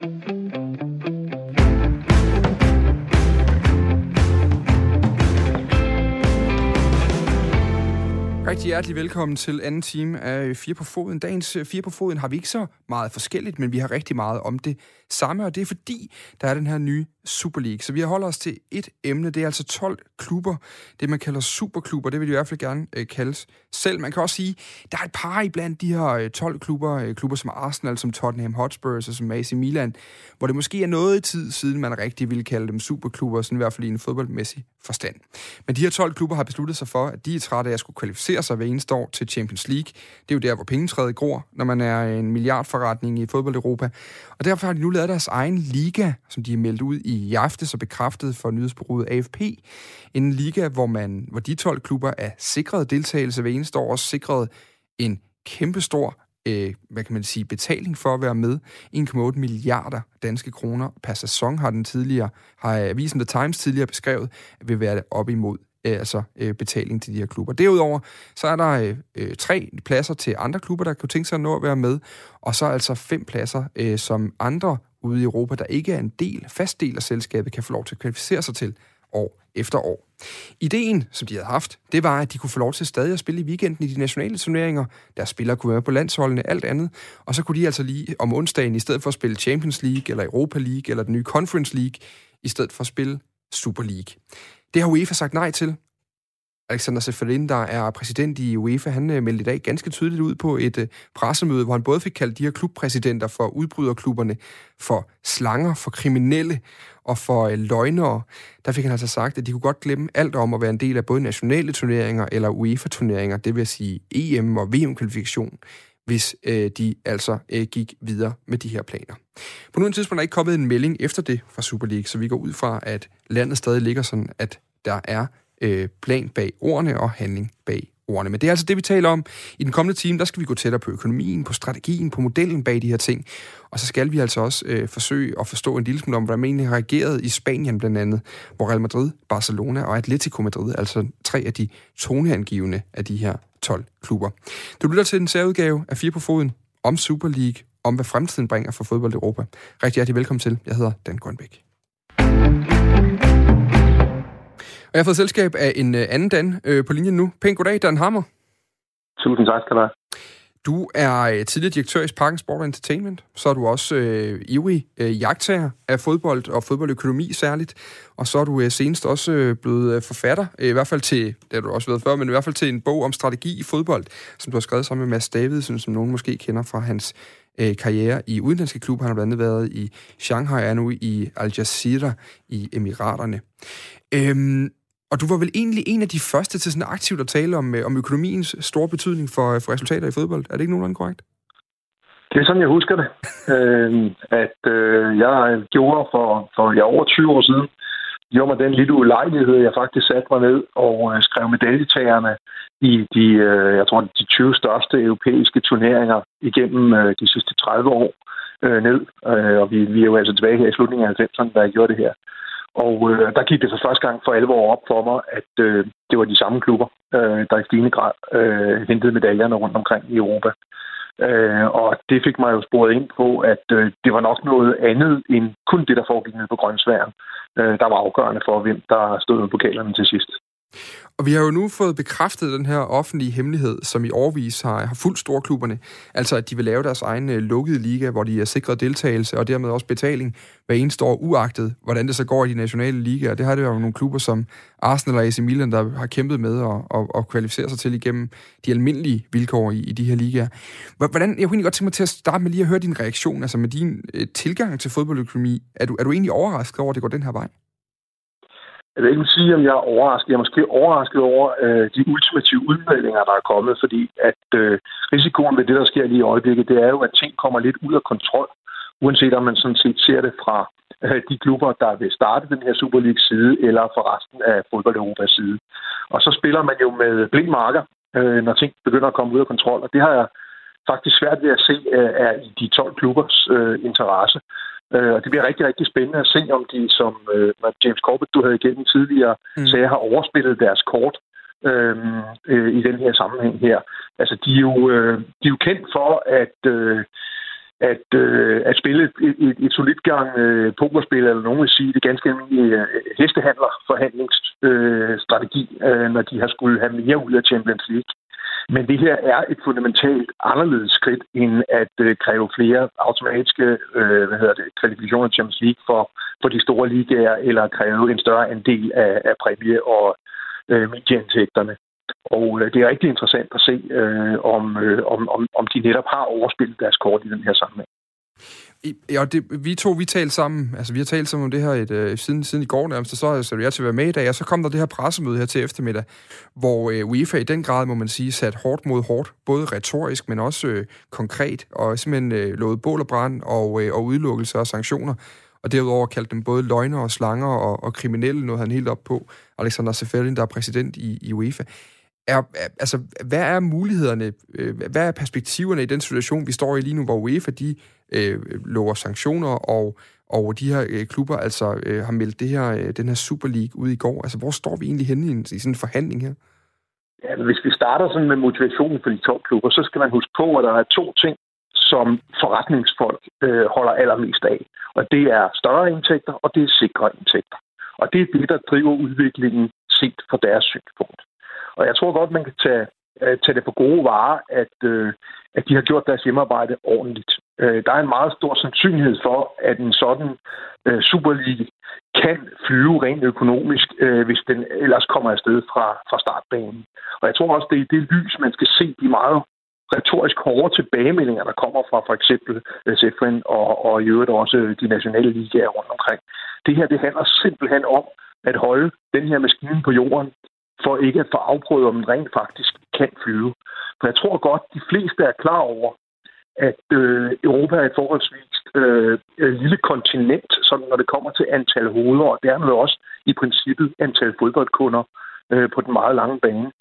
Mm-hmm. Rigtig hjertelig velkommen til anden time af øh, Fire på Foden. Dagens øh, Fire på Foden har vi ikke så meget forskelligt, men vi har rigtig meget om det samme, og det er fordi, der er den her nye Super League. Så vi holder os til et emne, det er altså 12 klubber, det man kalder superklubber, det vil de i hvert fald gerne øh, kaldes selv. Man kan også sige, der er et par iblandt de her øh, 12 klubber, øh, klubber som Arsenal, som Tottenham Hotspurs og som AC Milan, hvor det måske er noget i tid siden, man rigtig ville kalde dem superklubber, sådan i hvert fald i en fodboldmæssig forstand. Men de her 12 klubber har besluttet sig for, at de er trætte af at skulle kvalificere sig hver eneste år til Champions League. Det er jo der, hvor pengetræet gror, når man er en milliardforretning i fodbold Europa. Og derfor har de nu lavet deres egen liga, som de har meldt ud i aftes og bekræftet for nyhedsbureauet AFP. En liga, hvor, man, hvor de 12 klubber er sikret deltagelse hver eneste år, også sikret en kæmpestor øh, hvad kan man sige, betaling for at være med. 1,8 milliarder danske kroner per sæson har den tidligere, har avisen The Times tidligere beskrevet, vil være op imod øh, altså øh, betaling til de her klubber. Derudover, så er der øh, øh, tre pladser til andre klubber, der kunne tænke sig at nå at være med, og så altså fem pladser, øh, som andre ude i Europa, der ikke er en del, fast del af selskabet, kan få lov til at kvalificere sig til år efter år. Ideen, som de havde haft, det var, at de kunne få lov til stadig at spille i weekenden i de nationale turneringer. Deres spillere kunne være på landsholdene, alt andet. Og så kunne de altså lige om onsdagen, i stedet for at spille Champions League, eller Europa League, eller den nye Conference League, i stedet for at spille Super League. Det har UEFA sagt nej til. Alexander Seferin, der er præsident i UEFA, han øh, meldte i dag ganske tydeligt ud på et øh, pressemøde, hvor han både fik kaldt de her klubpræsidenter for udbryderklubberne for slanger, for kriminelle og for øh, løgnere. Der fik han altså sagt, at de kunne godt glemme alt om at være en del af både nationale turneringer eller UEFA-turneringer, det vil sige EM og VM-kvalifikation, hvis øh, de altså øh, gik videre med de her planer. På nuværende tidspunkt er ikke kommet en melding efter det fra Super League, så vi går ud fra, at landet stadig ligger sådan, at der er øh, plan bag ordene og handling bag ordene. Men det er altså det, vi taler om. I den kommende time, der skal vi gå tættere på økonomien, på strategien, på modellen bag de her ting. Og så skal vi altså også øh, forsøge at forstå en lille smule om, hvordan man egentlig har reageret i Spanien blandt andet, hvor Real Madrid, Barcelona og Atletico Madrid, altså tre af de toneangivende af de her 12 klubber. Du lytter til den særudgave af Fire på Foden om Super League, om hvad fremtiden bringer for fodbold i Europa. Rigtig hjertelig velkommen til. Jeg hedder Dan Grønbæk. Og jeg har fået selskab af en øh, anden Dan øh, på linjen nu. Pænt goddag, Dan Hammer. Tusind tak skal du have. Du er øh, tidligere direktør i Sparken Sport Entertainment. Så er du også øh, ivrig øh, jagttager af fodbold og fodboldøkonomi særligt. Og så er du øh, senest også øh, blevet øh, forfatter, øh, i hvert fald til, det har du også været før, men i hvert fald til en bog om strategi i fodbold, som du har skrevet sammen med Mads Davidsen, som nogen måske kender fra hans øh, karriere i udenlandske klubber. Han har blandt andet været i Shanghai og er nu i Al Jazeera i Emiraterne. Øhm, og du var vel egentlig en af de første til sådan aktivt at tale om, øh, om økonomiens store betydning for, øh, for resultater i fodbold. Er det ikke nogenlunde korrekt? Det er sådan, jeg husker det. øh, at øh, jeg gjorde for, for ja, over 20 år siden, gjorde mig den lille ulejlighed, jeg faktisk satte mig ned og øh, skrev medaljetagerne i de, øh, jeg tror, de 20 største europæiske turneringer igennem øh, de sidste 30 år øh, ned. Øh, og vi, vi er jo altså tilbage her i slutningen af 90'erne, da jeg gjorde det her. Og øh, der gik det for første gang for alvor op for mig, at øh, det var de samme klubber, øh, der i stigende grad øh, hentede medaljerne rundt omkring i Europa. Øh, og det fik mig jo sporet ind på, at øh, det var nok noget andet end kun det, der foregik nede på Grønsværen, øh, der var afgørende for, hvem der stod med pokalerne til sidst. Og vi har jo nu fået bekræftet den her offentlige hemmelighed, som i årvis har, har fuldt storklubberne. Altså, at de vil lave deres egen øh, lukkede liga, hvor de er sikret deltagelse og dermed også betaling hver eneste år, uagtet hvordan det så går i de nationale ligaer. Det har det jo nogle klubber som Arsenal og AC Milan, der har kæmpet med at, at, at kvalificere sig til igennem de almindelige vilkår i, i de her ligaer. Hvordan, jeg kunne godt tænke mig til at starte med lige at høre din reaktion, altså med din øh, tilgang til fodboldøkonomi. Er du, er du egentlig overrasket over, at det går den her vej? Jeg vil ikke sige, om jeg er overrasket. Jeg er måske overrasket over øh, de ultimative udmeldinger, der er kommet, fordi at øh, risikoen ved det, der sker lige i øjeblikket, det er jo, at ting kommer lidt ud af kontrol, uanset om man sådan set ser det fra øh, de klubber, der vil starte den her Super League-side, eller fra resten af fodbold Europas side. Og så spiller man jo med blind marker, øh, når ting begynder at komme ud af kontrol, og det har jeg faktisk svært ved at se øh, er i de 12 klubbers øh, interesse. Øh, og det bliver rigtig, rigtig spændende at se, om de, som øh, James Corbett, du havde igennem tidligere, mm. sagde, har overspillet deres kort øh, øh, i den her sammenhæng her. Altså, de er jo, øh, de er jo kendt for, at øh, at, øh, at spille et, et, et solidt gang øh, pokerspil, eller nogen vil sige, det ganske almindelige øh, hestehandler forhandlingsstrategi, øh, øh, når de har skulle have mere ud af Champions League. Men det her er et fundamentalt anderledes skridt, end at øh, kræve flere automatiske øh, hvad hedder det, kvalifikationer til Champions League for, for de store ligaer, eller kræve en større andel af, af præmie- og øh, medieindtægterne. Og øh, det er rigtig interessant at se, øh, om, øh, om, om, om de netop har overspillet deres kort i den her sammenhæng. Ja, det, vi to, vi talte sammen, altså vi har talt sammen om det her et, øh, siden, siden i går nærmest, og så har jeg til at være med i dag, og så kom der det her pressemøde her til eftermiddag, hvor øh, UEFA i den grad, må man sige, sat hårdt mod hårdt, både retorisk, men også øh, konkret, og simpelthen øh, lovet bål og brand og, øh, og udelukkelse og sanktioner, og derudover kaldte dem både løgner og slanger og, og kriminelle, noget han helt op på, Alexander Seferin, der er præsident i, i UEFA. Er, altså, hvad er mulighederne, øh, hvad er perspektiverne i den situation, vi står i lige nu, hvor UEFA de øh, lover sanktioner, og, og de her øh, klubber altså øh, har meldt det her, øh, den her Super League ud i går? Altså, hvor står vi egentlig henne i, en, i sådan en forhandling her? Ja, altså, hvis vi starter sådan med motivationen for de to klubber, så skal man huske på, at der er to ting, som forretningsfolk øh, holder allermest af. Og det er større indtægter, og det er sikre indtægter. Og det er det, der driver udviklingen set fra deres synspunkt. Og jeg tror godt, man kan tage, uh, tage det på gode varer, at, øh, at de har gjort deres hjemmearbejde ordentligt. Uh, der er en meget stor sandsynlighed for, at en sådan øh, Superliga kan flyve rent økonomisk, øh, hvis den ellers kommer afsted fra, fra startbanen. Og jeg tror også, det er det lys, man skal se de meget retorisk hårde tilbagemeldinger, der kommer fra for eksempel øh, SFN og, og i øvrigt også øh, de nationale ligaer rundt omkring. Det her, det handler simpelthen om at holde den her maskine på jorden for ikke at få afprøvet, om den rent faktisk kan flyve. For jeg tror godt, de fleste er klar over, at øh, Europa er et forholdsvis øh, øh, lille kontinent, sådan når det kommer til antal hoveder, og dermed også i princippet antal fodboldkunder øh, på den meget lange bane.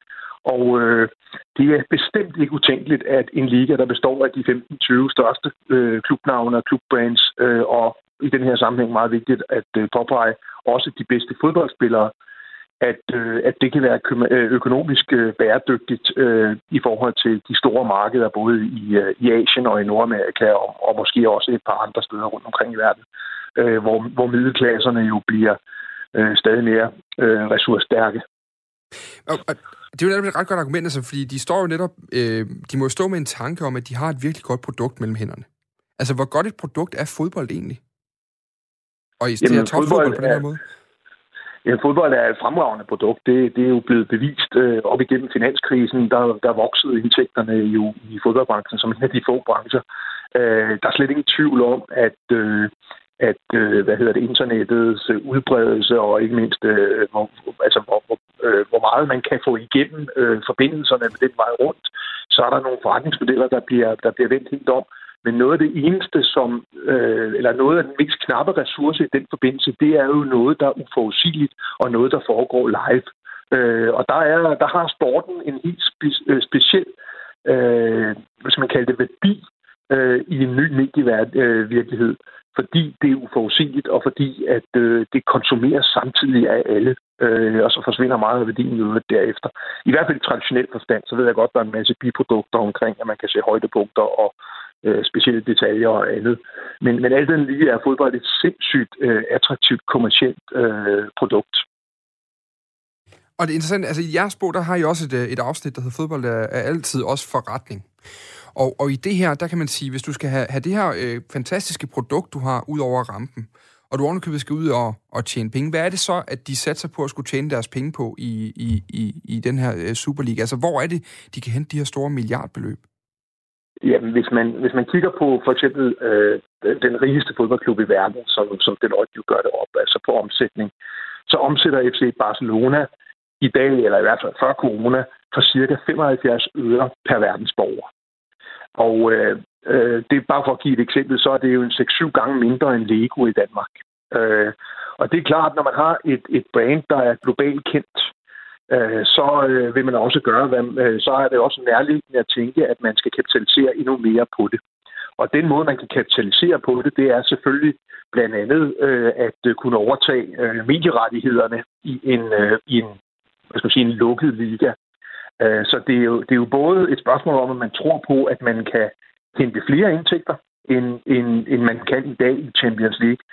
Og øh, det er bestemt ikke utænkeligt, at en liga, der består af de 15-20 største øh, klubnavne og klubbrands, øh, og i den her sammenhæng meget vigtigt at øh, påpege også de bedste fodboldspillere, at, øh, at det kan være øh, økonomisk øh, bæredygtigt øh, i forhold til de store markeder, både i, øh, i Asien og i Nordamerika, og, og måske også et par andre steder rundt omkring i verden, øh, hvor, hvor middelklasserne jo bliver øh, stadig mere øh, ressourcestærke. Og, og det er jo netop et ret godt argument, altså, fordi de står jo netop, øh, de må jo stå med en tanke om, at de har et virkelig godt produkt mellem hænderne. Altså, hvor godt et produkt er fodbold egentlig? Og i stedet for fodbold på den her måde? Ja, fodbold er et fremragende produkt. Det, det er jo blevet bevist øh, op igennem finanskrisen. Der, der voksede indtægterne jo i fodboldbranchen som en af de få brancher. Øh, der er slet ingen tvivl om, at, øh, at øh, hvad hedder det, internettets udbredelse og ikke mindst øh, hvor, altså, hvor, hvor, øh, hvor meget man kan få igennem øh, forbindelserne med den vej rundt, så er der nogle forretningsmodeller, der bliver, der bliver vendt helt om. Men noget af det eneste, som, øh, eller noget af den mest knappe ressource i den forbindelse, det er jo noget, der er uforudsigeligt, og noget, der foregår live. Øh, og der, er, der har sporten en helt spe, øh, speciel, øh, hvad skal man kalde det, værdi øh, i en ny medievirkelighed, øh, fordi det er uforudsigeligt, og fordi at øh, det konsumeres samtidig af alle, øh, og så forsvinder meget af værdien i derefter. I hvert fald i traditionel forstand, så ved jeg godt, der er en masse biprodukter omkring, at man kan se højdepunkter og øh, specielle detaljer og andet. Men, men alt den lige er fodbold et sindssygt øh, attraktivt kommercielt øh, produkt. Og det er interessant, altså i jeres bog, der har I også et, øh, et afsnit, der hedder fodbold er, er altid også forretning. Og, og i det her, der kan man sige, hvis du skal have, have det her øh, fantastiske produkt, du har ud over rampen, og du ovenikøbet skal ud og, og tjene penge, hvad er det så, at de satser på at skulle tjene deres penge på i, i, i, i den her øh, Superliga? Altså, hvor er det, de kan hente de her store milliardbeløb? Jamen, hvis man, hvis man kigger på for eksempel øh, den rigeste fodboldklub i verden, som, som Deloitte jo gør det op, altså på omsætning, så omsætter FC Barcelona i dag, eller i hvert fald før corona, for cirka 75 øre per verdensborger. Og øh, øh, det er bare for at give et eksempel, så er det jo en 6-7 gange mindre end Lego i Danmark. Øh, og det er klart, når man har et, et brand, der er globalt kendt, øh, så øh, vil man også gøre, hvad, øh, så er det også nærliggende at tænke, at man skal kapitalisere endnu mere på det. Og den måde, man kan kapitalisere på det, det er selvfølgelig blandt andet øh, at øh, kunne overtage øh, medierettighederne i en, øh, i en, hvad skal man sige, en lukket liga. Øh, så det er, jo, det er jo både et spørgsmål om, at man tror på, at man kan hente flere indtægter end, end, end man kan i dag i Champions League.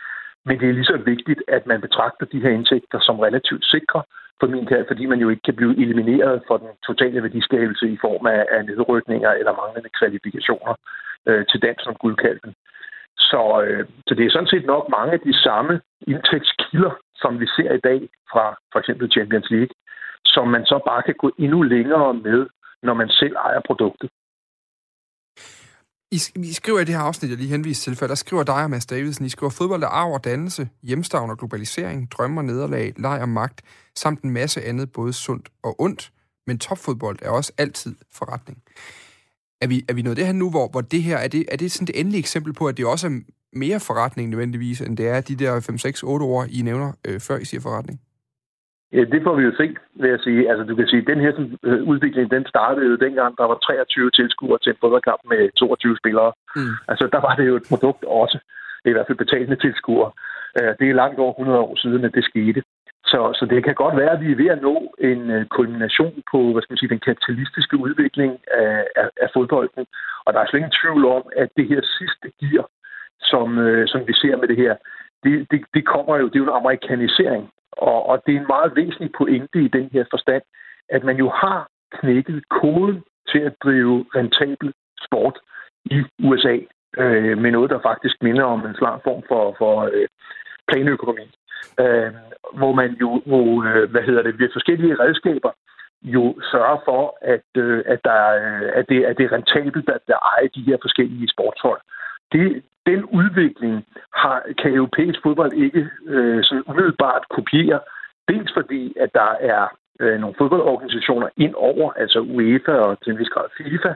Men det er lige så vigtigt, at man betragter de her indtægter som relativt sikre, for min fordi man jo ikke kan blive elimineret for den totale værdiskabelse i form af, af nedrykninger eller manglende kvalifikationer øh, til dans som guldkalven. Så, øh, så det er sådan set nok mange af de samme indtægtskilder, som vi ser i dag fra for eksempel Champions League, som man så bare kan gå endnu længere med, når man selv ejer produktet. I, I skriver i det her afsnit, jeg lige henviste til før, der skriver dig og Mads Davidsen, I skriver fodbold er arv og dannelse, hjemstavn og globalisering, drømmer og nederlag, leg og magt, samt en masse andet, både sundt og ondt. Men topfodbold er også altid forretning. Er vi, er vi nået det her nu, hvor, hvor det her, er det, er det sådan det endelige eksempel på, at det også er mere forretning nødvendigvis, end det er de der 5, 6, 8 år, I nævner, øh, før I siger forretning? Det får vi jo se, vil jeg sige. Altså, du kan sige, at den her øh, udvikling, den startede jo dengang, der var 23 tilskuere til en fodboldkamp med 22 spillere. Mm. Altså, der var det jo et produkt også. Det er i hvert fald betalende tilskuere. Øh, det er langt over 100 år siden, at det skete. Så, så det kan godt være, at vi er ved at nå en øh, kulmination på hvad skal man sige, den kapitalistiske udvikling af, af, af fodbolden. Og der er slet ingen tvivl om, at det her sidste gear, som, som vi ser med det her, det, det, det kommer jo, det er jo en amerikanisering og, og det er en meget væsentlig pointe i den her forstand, at man jo har knækket koden til at drive rentabel sport i USA øh, med noget, der faktisk minder om en slags form for, for øh, planøkonomi. Øh, hvor man jo, hvor, øh, hvad hedder det, ved forskellige redskaber jo sørger for, at, øh, at, der, øh, at, det, at det er rentabelt, at der ejer de her forskellige sportshold. Det, den udvikling har, kan europæisk fodbold ikke øh, sådan umiddelbart kopiere. Dels fordi, at der er øh, nogle fodboldorganisationer ind over, altså UEFA og til en vis grad FIFA,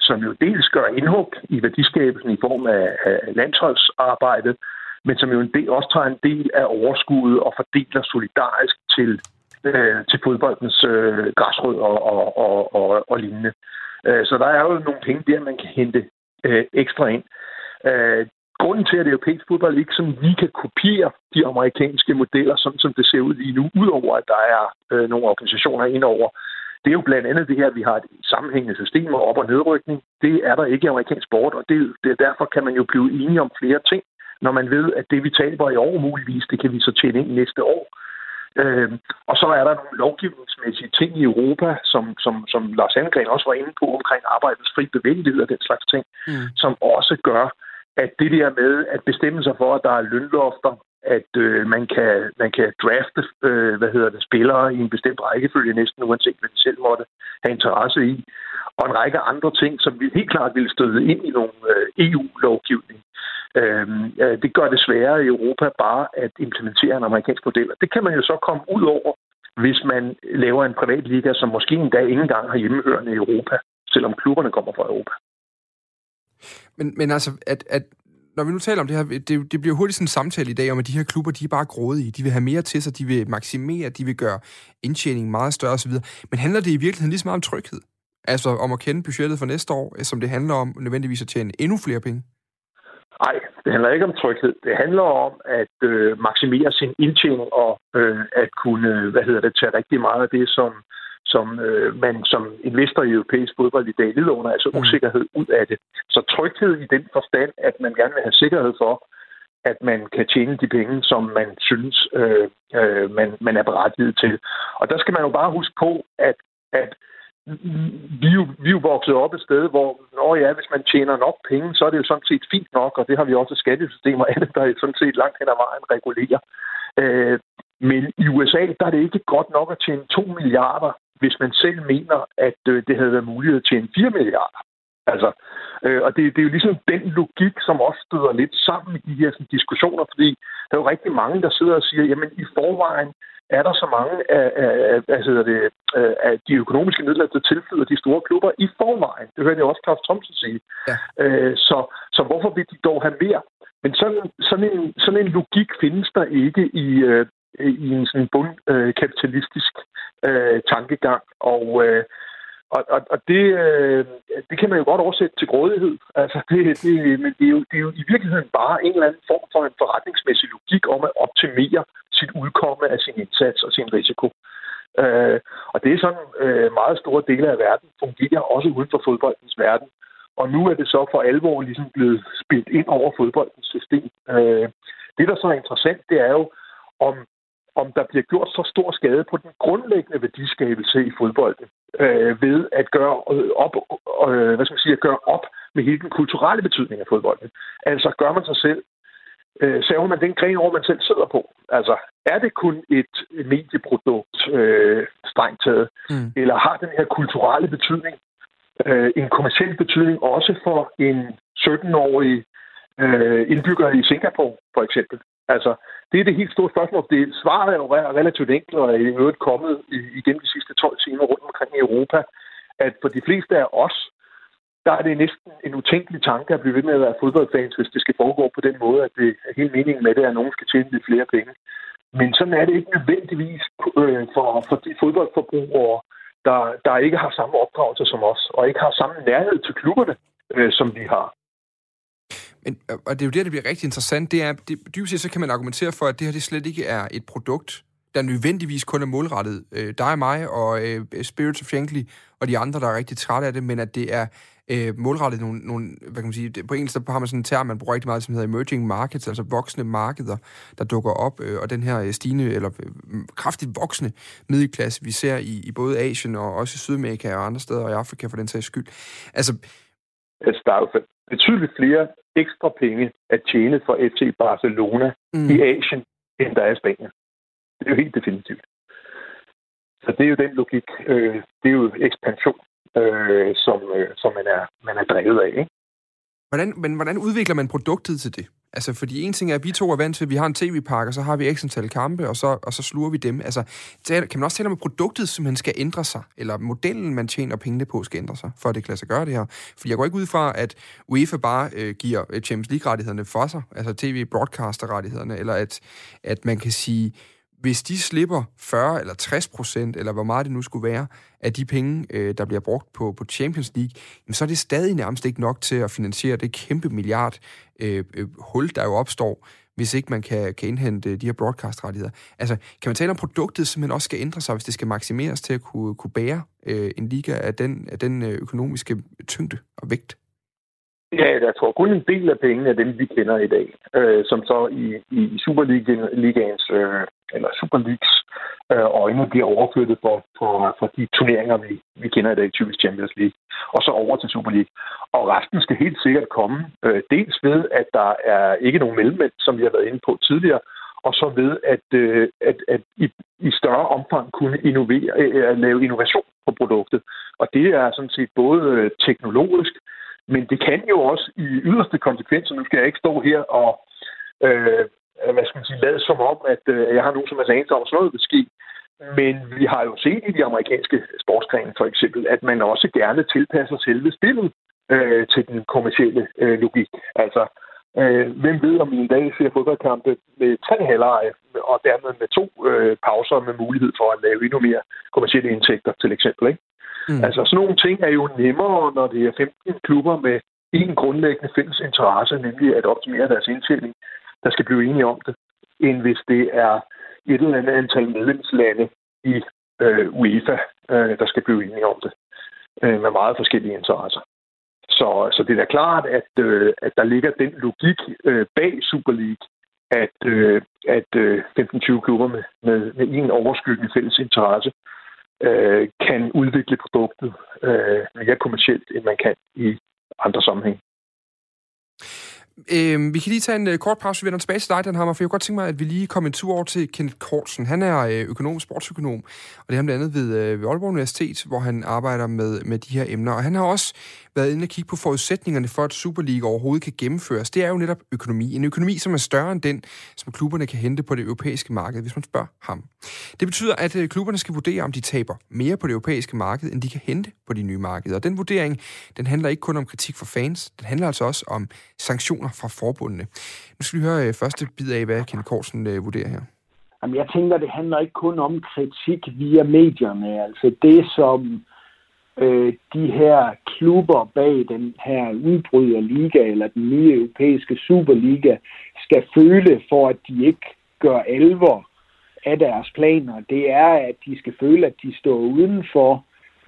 som jo dels gør indhug i værdiskabelsen i form af, af landsholdsarbejdet, men som jo en del, også tager en del af overskuddet og fordeler solidarisk til, øh, til fodboldens øh, græsrødder og, og, og, og lignende. Øh, så der er jo nogle penge der, man kan hente øh, ekstra ind. Øh, grunden til, at europæisk fodbold ikke som lige kan kopiere de amerikanske modeller, sådan som det ser ud lige nu, udover at der er øh, nogle organisationer indover, det er jo blandt andet det her, at vi har et sammenhængende system og op- og nedrykning. Det er der ikke i amerikansk sport, og det, det, derfor kan man jo blive enige om flere ting, når man ved, at det, vi taber i år muligvis, det kan vi så tjene ind næste år. Øh, og så er der nogle lovgivningsmæssige ting i Europa, som, som, som Lars Angren også var inde på omkring arbejdets fri bevægelighed og den slags ting, mm. som også gør, at det der med at bestemme sig for, at der er lønlofter, at øh, man, kan, man kan drafte øh, hvad hedder det, spillere i en bestemt rækkefølge, næsten uanset hvad de selv måtte have interesse i, og en række andre ting, som vi helt klart ville støde ind i nogle øh, EU-lovgivning. Øh, det gør det sværere i Europa bare at implementere en amerikansk model. Det kan man jo så komme ud over, hvis man laver en privat liga, som måske endda ikke engang har hjemmehørende i Europa, selvom klubberne kommer fra Europa. Men, men altså, at, at når vi nu taler om det her, det, det bliver hurtigt sådan en samtale i dag om, at de her klubber, de er bare grådige. De vil have mere til sig, de vil maksimere, de vil gøre indtjeningen meget større osv. Men handler det i virkeligheden lige så meget om tryghed? Altså om at kende budgettet for næste år, som det handler om nødvendigvis at tjene endnu flere penge? Nej, det handler ikke om tryghed. Det handler om at øh, maksimere sin indtjening og øh, at kunne, øh, hvad hedder det, tage rigtig meget af det, som som øh, man som investor i europæisk fodbold i dag lider under, altså usikkerhed ud af det. Så tryghed i den forstand, at man gerne vil have sikkerhed for, at man kan tjene de penge, som man synes, øh, øh, man, man er berettiget til. Og der skal man jo bare huske på, at, at vi, jo, vi er jo vokset op et sted, hvor, når ja, hvis man tjener nok penge, så er det jo sådan set fint nok, og det har vi også et skattesystem og andet, der er sådan set langt hen ad vejen regulerer. Øh, men i USA, der er det ikke godt nok at tjene 2 milliarder hvis man selv mener, at øh, det havde været muligt at tjene 4 milliarder. Altså, øh, og det, det er jo ligesom den logik, som også støder lidt sammen i de her sådan, diskussioner, fordi der er jo rigtig mange, der sidder og siger, jamen i forvejen er der så mange af, af, af, af, det, øh, af de økonomiske midler, der tilflyder de store klubber i forvejen. Det hørte jeg også Claus Thomsen sige. Ja. Øh, så, så hvorfor vil de dog have mere? Men sådan, sådan, en, sådan en logik findes der ikke i, øh, i en sådan bundkapitalistisk øh, øh, tankegang. Og, øh, og, og, og det, øh, det kan man jo godt oversætte til grådighed. Altså, det, det, men det er, jo, det er jo i virkeligheden bare en eller anden form for en forretningsmæssig logik om at optimere sit udkomme af sin indsats og sin risiko. Øh, og det er sådan øh, meget store dele af verden fungerer, også uden for fodboldens verden. Og nu er det så for alvor ligesom blevet spillet ind over fodboldens system. Øh, det, der så er interessant, det er jo, om, om der bliver gjort så stor skade på den grundlæggende værdiskabelse i fodbolden øh, ved at gøre op, øh, hvad skal man sige, at gøre op med hele den kulturelle betydning af fodbolden. Altså gør man sig selv øh, saver man den gren over, man selv sidder på. Altså, er det kun et medieprodukt, øh, strengt taget, mm. eller har den her kulturelle betydning øh, en kommersiel betydning også for en 17-årig øh, indbygger i Singapore, for eksempel? Altså, det er det helt store spørgsmål. Det, svaret er jo relativt enkelt, og er i øvrigt kommet igennem de sidste 12 timer rundt omkring i Europa, at for de fleste af os, der er det næsten en utænkelig tanke at blive ved med at være fodboldfans, hvis det skal foregå på den måde, at det er helt meningen med det, at nogen skal tjene lidt flere penge. Men sådan er det ikke nødvendigvis øh, for, for de fodboldforbrugere, der, der ikke har samme opdragelse som os, og ikke har samme nærhed til klubberne, øh, som vi har. Men, og det er jo det, bliver rigtig interessant, det er, det, dybest set så kan man argumentere for, at det her det slet ikke er et produkt, der nødvendigvis kun er målrettet øh, dig og mig og øh, Spirits of Shankly og de andre, der er rigtig trætte af det, men at det er øh, målrettet nogle, nogle, hvad kan man sige, på engelsk der har man sådan en term, man bruger rigtig meget, som hedder emerging markets, altså voksne markeder, der dukker op, øh, og den her øh, stigende, eller øh, kraftigt voksende middelklasse, vi ser i, i både Asien og også i Sydamerika og andre steder, og i Afrika for den sags skyld. Altså, altså der er jo betydeligt flere ekstra penge at tjene for FC Barcelona mm. i Asien, end der er i Spanien. Det er jo helt definitivt. Så det er jo den logik. Øh, det er jo ekspansion øh, som, øh, som man, er, man er drevet af. Ikke? Hvordan, men hvordan udvikler man produktet til det? Altså, fordi en ting er, at vi to er vant til, at vi har en tv-pakke, og så har vi x antal kampe, og så, og så sluger vi dem. Altså, kan man også tale om, at produktet simpelthen skal ændre sig, eller modellen, man tjener pengene på, skal ændre sig, for at det kan lade sig gøre det her? For jeg går ikke ud fra, at UEFA bare øh, giver øh, Champions League-rettighederne for sig, altså tv-broadcaster-rettighederne, eller at, at man kan sige, hvis de slipper 40 eller 60 procent, eller hvor meget det nu skulle være, af de penge, øh, der bliver brugt på, på Champions League, så er det stadig nærmest ikke nok til at finansiere det kæmpe milliard øh, øh, hul, der jo opstår, hvis ikke man kan, kan indhente øh, de her broadcast-rettigheder. Altså, kan man tale om produktet, som man også skal ændre sig, hvis det skal maksimeres til at kunne, kunne bære øh, en liga af den, af den øh, økonomiske tyngde og vægt? Ja, jeg tror kun en del af pengene er dem, vi kender i dag, øh, som så i, i Superligaens øh, eller Superleagues øh, øjne bliver overflyttet for, for, for de turneringer, vi, vi kender i dag, typisk Champions League, og så over til Super League. Og resten skal helt sikkert komme, øh, dels ved, at der er ikke nogen mellemmænd, som vi har været inde på tidligere, og så ved at, øh, at, at i, i større omfang kunne innovere, øh, lave innovation på produktet. Og det er sådan set både øh, teknologisk, men det kan jo også i yderste konsekvenser, nu skal jeg ikke stå her og øh, hvad skal man sige, lade som om, at øh, jeg har nogen som er anelse om, sådan noget vil ske. Men vi har jo set i de amerikanske sportsgrene for eksempel, at man også gerne tilpasser selve spillet øh, til den kommercielle øh, logik. Altså, øh, hvem ved, om vi en dag ser fodboldkampe med tre halvleje, og dermed med to øh, pauser med mulighed for at lave endnu mere kommercielle indtægter, til eksempel. Ikke? Mm. Altså sådan nogle ting er jo nemmere, når det er 15 klubber med en grundlæggende fælles interesse, nemlig at optimere deres indtjening, der skal blive enige om det, end hvis det er et eller andet antal medlemslande i øh, UEFA, øh, der skal blive enige om det, øh, med meget forskellige interesser. Så, så det er da klart, at, øh, at der ligger den logik øh, bag Super League, at, øh, at øh, 15-20 klubber med, med, med en overskyggende fælles interesse øh, kan udvikle produktet øh, mere kommercielt, end man kan i andre sammenhæng. Øh, vi kan lige tage en øh, kort pause, vi vender tilbage til dig, Dan Hammer, for jeg kunne godt tænke mig, at vi lige kommer en tur over til Kenneth Kortsen. Han er øh, økonom, sportsøkonom, og det er han blandt andet ved, øh, ved Aalborg Universitet, hvor han arbejder med, med de her emner. Og han har også været inde og kigge på forudsætningerne for, at Superliga overhovedet kan gennemføres. Det er jo netop økonomi. En økonomi, som er større end den, som klubberne kan hente på det europæiske marked, hvis man spørger ham. Det betyder, at øh, klubberne skal vurdere, om de taber mere på det europæiske marked, end de kan hente på de nye markeder. Og den vurdering, den handler ikke kun om kritik fra fans, den handler altså også om sanktioner fra forbundene. Nu skal vi høre øh, første bid af, hvad Ken Korsen øh, vurderer her. Jamen, jeg tænker, det handler ikke kun om kritik via medierne. Altså det, som øh, de her klubber bag den her udbryderliga eller den nye europæiske Superliga skal føle for, at de ikke gør alvor af deres planer, det er, at de skal føle, at de står udenfor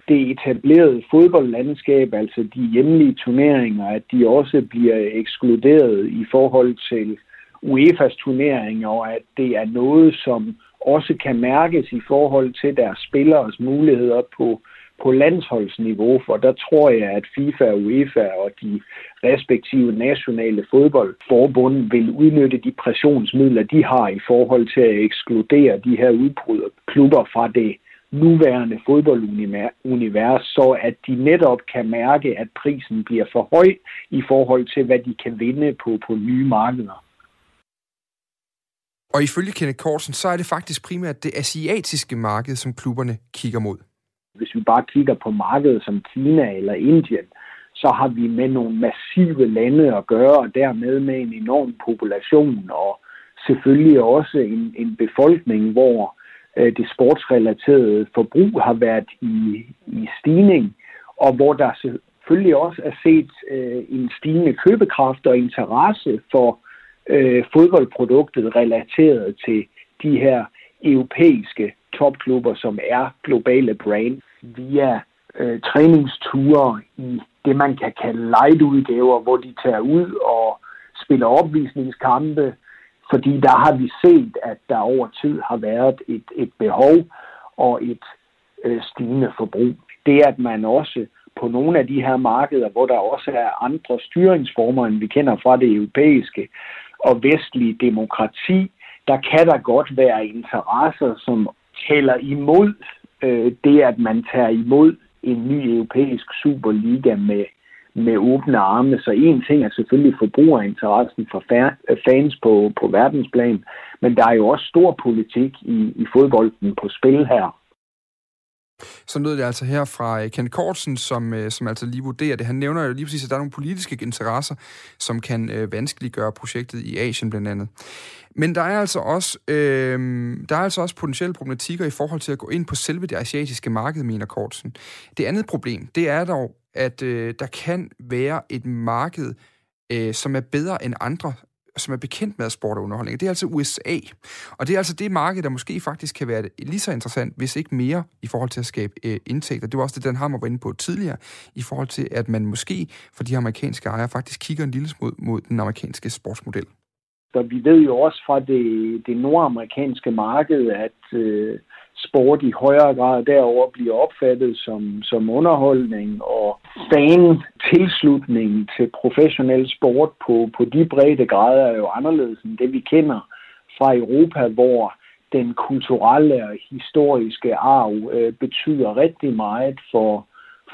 det etablerede fodboldlandskab, altså de hjemlige turneringer, at de også bliver ekskluderet i forhold til UEFA's turneringer, og at det er noget, som også kan mærkes i forhold til deres spilleres muligheder på, på landsholdsniveau, for der tror jeg, at FIFA og UEFA og de respektive nationale fodboldforbund vil udnytte de pressionsmidler, de har i forhold til at ekskludere de her udbryderklubber klubber fra det nuværende fodboldunivers, så at de netop kan mærke, at prisen bliver for høj i forhold til, hvad de kan vinde på, på nye markeder. Og ifølge Kenneth Korsen, så er det faktisk primært det asiatiske marked, som klubberne kigger mod. Hvis vi bare kigger på markedet som Kina eller Indien, så har vi med nogle massive lande at gøre, og dermed med en enorm population, og selvfølgelig også en, en befolkning, hvor Øh, det sportsrelaterede forbrug har været i, i stigning, og hvor der selvfølgelig også er set øh, en stigende købekraft og interesse for øh, fodboldproduktet relateret til de her europæiske topklubber, som er globale brand, via øh, træningsture i det, man kan kalde light-udgaver, hvor de tager ud og spiller opvisningskampe, fordi der har vi set, at der over tid har været et, et behov og et øh, stigende forbrug. Det, at man også på nogle af de her markeder, hvor der også er andre styringsformer, end vi kender fra det europæiske, og vestlige demokrati, der kan der godt være interesser, som taler imod øh, det, at man tager imod en ny europæisk superliga med, med åbne arme. Så en ting er selvfølgelig forbrugerinteressen for fans på, på verdensplan, men der er jo også stor politik i, i fodbolden på spil her. Så lød det altså her fra øh, Ken Kortsen, som, øh, som altså lige vurderer det. Han nævner jo lige præcis, at der er nogle politiske interesser, som kan øh, vanskeliggøre projektet i Asien blandt andet. Men der er altså også, øh, der er altså også potentielle problematikker i forhold til at gå ind på selve det asiatiske marked, mener Kortsen. Det andet problem, det er dog, at øh, der kan være et marked, øh, som er bedre end andre som er bekendt med sport og underholdning. Det er altså USA. Og det er altså det marked, der måske faktisk kan være lige så interessant, hvis ikke mere, i forhold til at skabe øh, indtægter. Det var også det, Dan Hammer var inde på tidligere, i forhold til, at man måske for de amerikanske ejere faktisk kigger en lille smule mod den amerikanske sportsmodel. Så vi ved jo også fra det, det nordamerikanske marked, at øh, sport i højere grad derover bliver opfattet som, som underholdning, og fan tilslutning til professionel sport på, på de brede grader er jo anderledes end det, vi kender fra Europa, hvor den kulturelle og historiske arv øh, betyder rigtig meget for,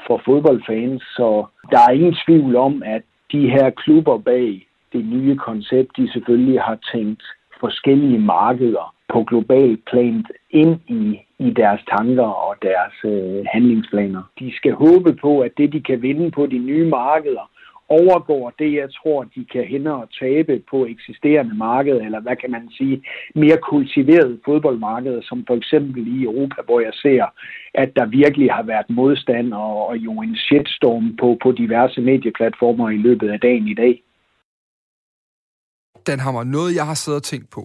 for fodboldfans. Så der er ingen tvivl om, at de her klubber bag det nye koncept, de selvfølgelig har tænkt forskellige markeder på global plan ind i, i deres tanker og deres øh, handlingsplaner. De skal håbe på, at det, de kan vinde på de nye markeder, overgår det, jeg tror, de kan hende og tabe på eksisterende marked, eller hvad kan man sige, mere kultiveret fodboldmarked, som for eksempel i Europa, hvor jeg ser, at der virkelig har været modstand og, og jo en shitstorm på, på diverse medieplatformer i løbet af dagen i dag. Den har mig noget jeg har siddet og tænkt på,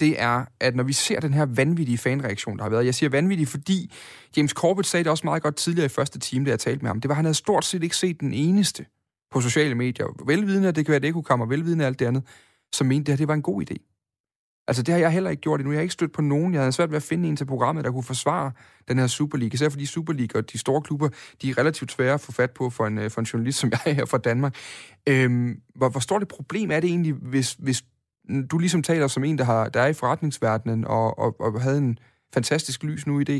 det er, at når vi ser den her vanvittige fanreaktion, der har været, jeg siger vanvittig, fordi James Corbett sagde det også meget godt tidligere i første time, da jeg talte med ham, det var, at han havde stort set ikke set den eneste på sociale medier, velvidende, at det kan være at det kunne komme, og velvidende alt det andet, som mente, det her det var en god idé. Altså, det har jeg heller ikke gjort endnu. Jeg har ikke stødt på nogen. Jeg havde svært ved at finde en til programmet, der kunne forsvare den her Superliga. Især fordi Superliga og de store klubber, de er relativt svære at få fat på for en, øh, for en journalist, som jeg er her fra Danmark. Øhm, hvor, hvor stort et problem er det egentlig, hvis, hvis du ligesom taler som en, der, har, der er i forretningsverdenen og, og, og havde en fantastisk lys nu idé?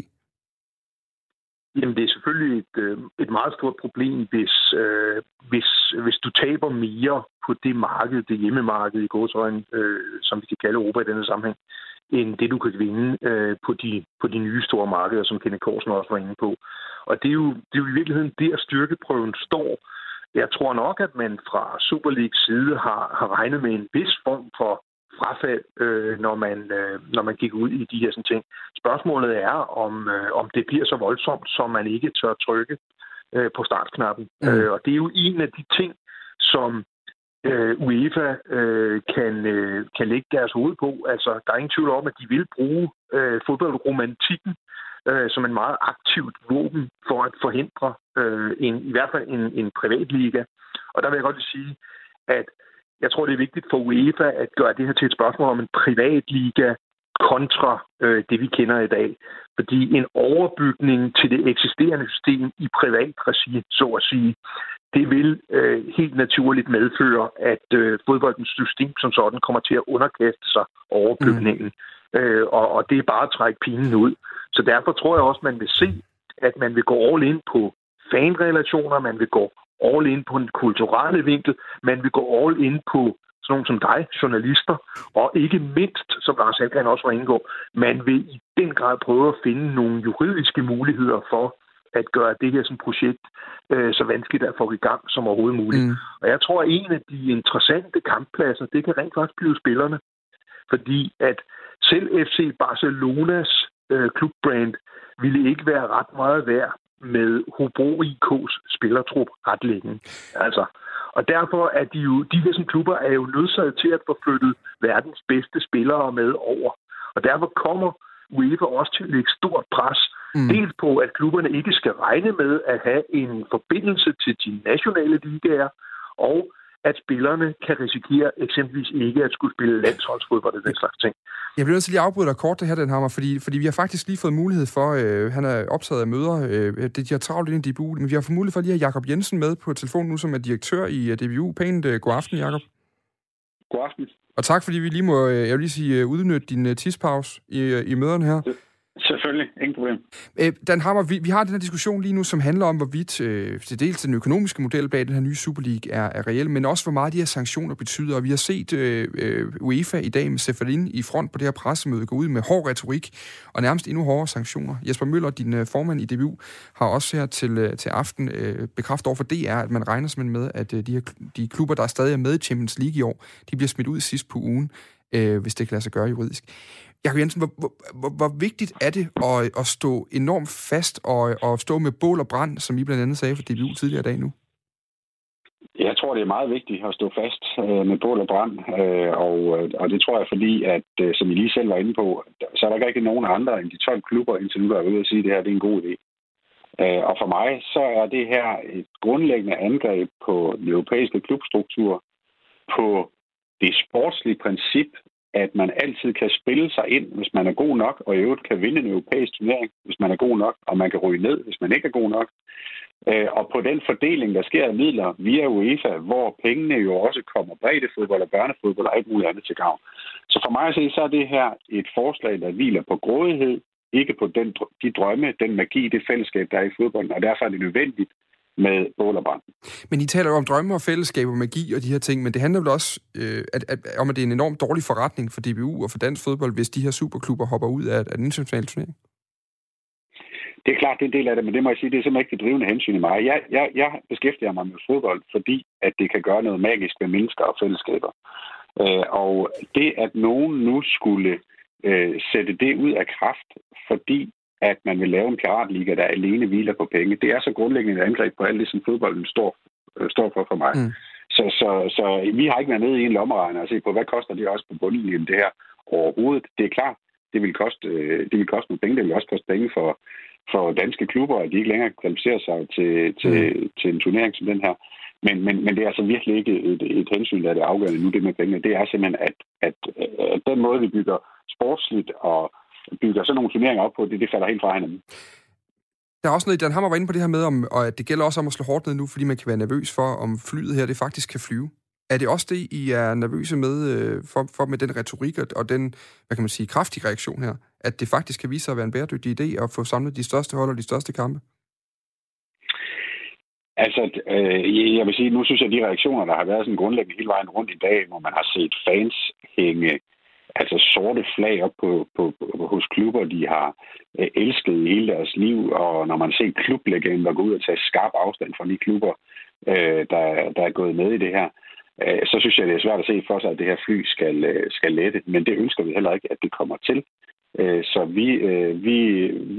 Jamen, det er selvfølgelig et, øh, et meget stort problem, hvis, øh, hvis, hvis du taber mere på det marked, det hjemmemarked i godsøjen, øh, som vi kan kalde Europa i denne sammenhæng, end det, du kan vinde øh, på, de, på de nye store markeder, som Kenneth Korsen også var inde på. Og det er jo, det er jo i virkeligheden der, styrkeprøven står. Jeg tror nok, at man fra Super League side har, har regnet med en vis form for frafald, øh, når, man, øh, når man gik ud i de her sådan ting. Spørgsmålet er, om, øh, om det bliver så voldsomt, som man ikke tør trykke øh, på startknappen. Mm. Øh, og det er jo en af de ting, som øh, UEFA øh, kan, øh, kan lægge deres hoved på. Altså, der er ingen tvivl om, at de vil bruge øh, fodboldromantikken øh, som en meget aktivt våben for at forhindre øh, en, i hvert fald en, en privat liga. Og der vil jeg godt sige, at jeg tror, det er vigtigt for UEFA at gøre det her til et spørgsmål om en privat liga kontra øh, det, vi kender i dag. Fordi en overbygning til det eksisterende system i privat regi, så at sige, det vil øh, helt naturligt medføre, at øh, fodboldens system som sådan kommer til at underkaste sig overbygningen. Mm. Øh, og, og det er bare at trække pinen ud. Så derfor tror jeg også, man vil se, at man vil gå all in på fanrelationer, man vil gå all in på en kulturelle vinkel, man vil gå all in på sådan nogle som dig, journalister, og ikke mindst, som Lars Halgren også var inde på, man vil i den grad prøve at finde nogle juridiske muligheder for at gøre det her som projekt øh, så vanskeligt at få i gang som overhovedet muligt. Mm. Og jeg tror, at en af de interessante kamppladser, det kan rent faktisk blive spillerne. Fordi at selv FC Barcelonas øh, klubbrand ville ikke være ret meget værd med Hobro IK's spillertrup ret længe. Altså, og derfor er de jo, de her klubber er jo nødsaget til at få flyttet verdens bedste spillere med over. Og derfor kommer UEFA også til at lægge stort pres. Mm. Dels på, at klubberne ikke skal regne med at have en forbindelse til de nationale ligaer, og at spillerne kan risikere eksempelvis ikke at skulle spille landsholdsfodbold og den slags ting. Jeg bliver nødt til lige at afbryde dig kort det her, den hammer, fordi, fordi vi har faktisk lige fået mulighed for, øh, han er optaget af møder, øh, de har travlt ind i DBU, men vi har fået mulighed for lige at have Jakob Jensen med på telefonen nu, som er direktør i uh, øh, DBU. Pænt øh, god aften, Jakob. God aften. Og tak, fordi vi lige må, øh, jeg vil lige sige, øh, udnytte din øh, tidspause i, i møderne her. Selvfølgelig, ingen problem. Øh, Dan Hammer, vi, vi har den her diskussion lige nu, som handler om, hvorvidt øh, til dels den økonomiske model bag den her nye Super League er, er reel, men også hvor meget de her sanktioner betyder. Og vi har set øh, øh UEFA i dag med Seferin i front på det her pressemøde gå ud med hård retorik og nærmest endnu hårdere sanktioner. Jesper Møller, din øh, formand i DBU, har også her til, øh, til aften øh, bekræftet over for DR, at man regner simpelthen med, at øh, de, her, de klubber, der er stadig er med i Champions League i år, de bliver smidt ud sidst på ugen, øh, hvis det kan lade sig gøre juridisk. Jakob Jensen, hvor, hvor, hvor vigtigt er det at, at stå enormt fast og, og stå med bål og brand, som I blandt andet sagde for DBU tidligere i dag nu? Jeg tror, det er meget vigtigt at stå fast øh, med bål og brand, øh, og, øh, og det tror jeg, fordi, at øh, som I lige selv var inde på, så er der ikke nogen andre end de 12 klubber indtil nu, der er ude at sige, at det her det er en god idé. Øh, og for mig, så er det her et grundlæggende angreb på den europæiske klubstruktur, på det sportslige princip, at man altid kan spille sig ind, hvis man er god nok, og i øvrigt kan vinde en europæisk turnering, hvis man er god nok, og man kan ryge ned, hvis man ikke er god nok. Øh, og på den fordeling, der sker af midler via UEFA, hvor pengene jo også kommer fodbold og børnefodbold og alt muligt andet til gavn. Så for mig at se, så er det her et forslag, der hviler på grådighed, ikke på den, de drømme, den magi, det fællesskab, der er i fodbolden, og derfor er det nødvendigt med bål og brand. Men I taler jo om drømme og fællesskab og magi og de her ting, men det handler vel også øh, at, at, om, at det er en enormt dårlig forretning for DBU og for dansk fodbold, hvis de her superklubber hopper ud af, af den internationale turnering? Det er klart, det er en del af det, men det må jeg sige, det er simpelthen ikke det drivende hensyn i mig. Jeg, jeg, jeg beskæftiger mig med fodbold, fordi at det kan gøre noget magisk med mennesker og fællesskaber. Øh, og det, at nogen nu skulle øh, sætte det ud af kraft, fordi at man vil lave en piratliga, der alene hviler på penge. Det er så grundlæggende et angreb på alt det, som fodbolden står, øh, står for for mig. Mm. Så, så, så vi har ikke været nede i en lommeregner og se på, hvad koster det også på bundlinjen det her overhovedet. Det er klart, det vil koste, øh, det vil koste nogle penge. Det vil også koste penge for, for danske klubber, at de ikke længere kvalificerer sig til, til, mm. til en turnering som den her. Men, men, men det er altså virkelig ikke et, et hensyn, der er det afgørende nu, det med penge. Det er simpelthen, at, at, at den måde, vi bygger sportsligt og bygger sådan nogle turneringer op på, det, det falder helt fra hinanden. Der er også noget, Dan Hammer var inde på det her med, om, og at det gælder også om at slå hårdt ned nu, fordi man kan være nervøs for, om flyet her det faktisk kan flyve. Er det også det, I er nervøse med, øh, for, for med den retorik og den, hvad kan man sige, kraftige reaktion her? At det faktisk kan vise sig at være en bæredygtig idé at få samlet de største hold og de største kampe? Altså, øh, jeg vil sige, nu synes jeg, at de reaktioner, der har været sådan grundlæggende hele vejen rundt i dag, hvor man har set fans hænge altså sorte flag op på, på, på, hos klubber, de har øh, elsket i hele deres liv, og når man ser klublegender gå ud og tage skarp afstand fra de klubber, øh, der, der er gået med i det her, øh, så synes jeg, det er svært at se for sig, at det her fly skal, øh, skal lette, men det ønsker vi heller ikke, at det kommer til. Øh, så vi, øh, vi,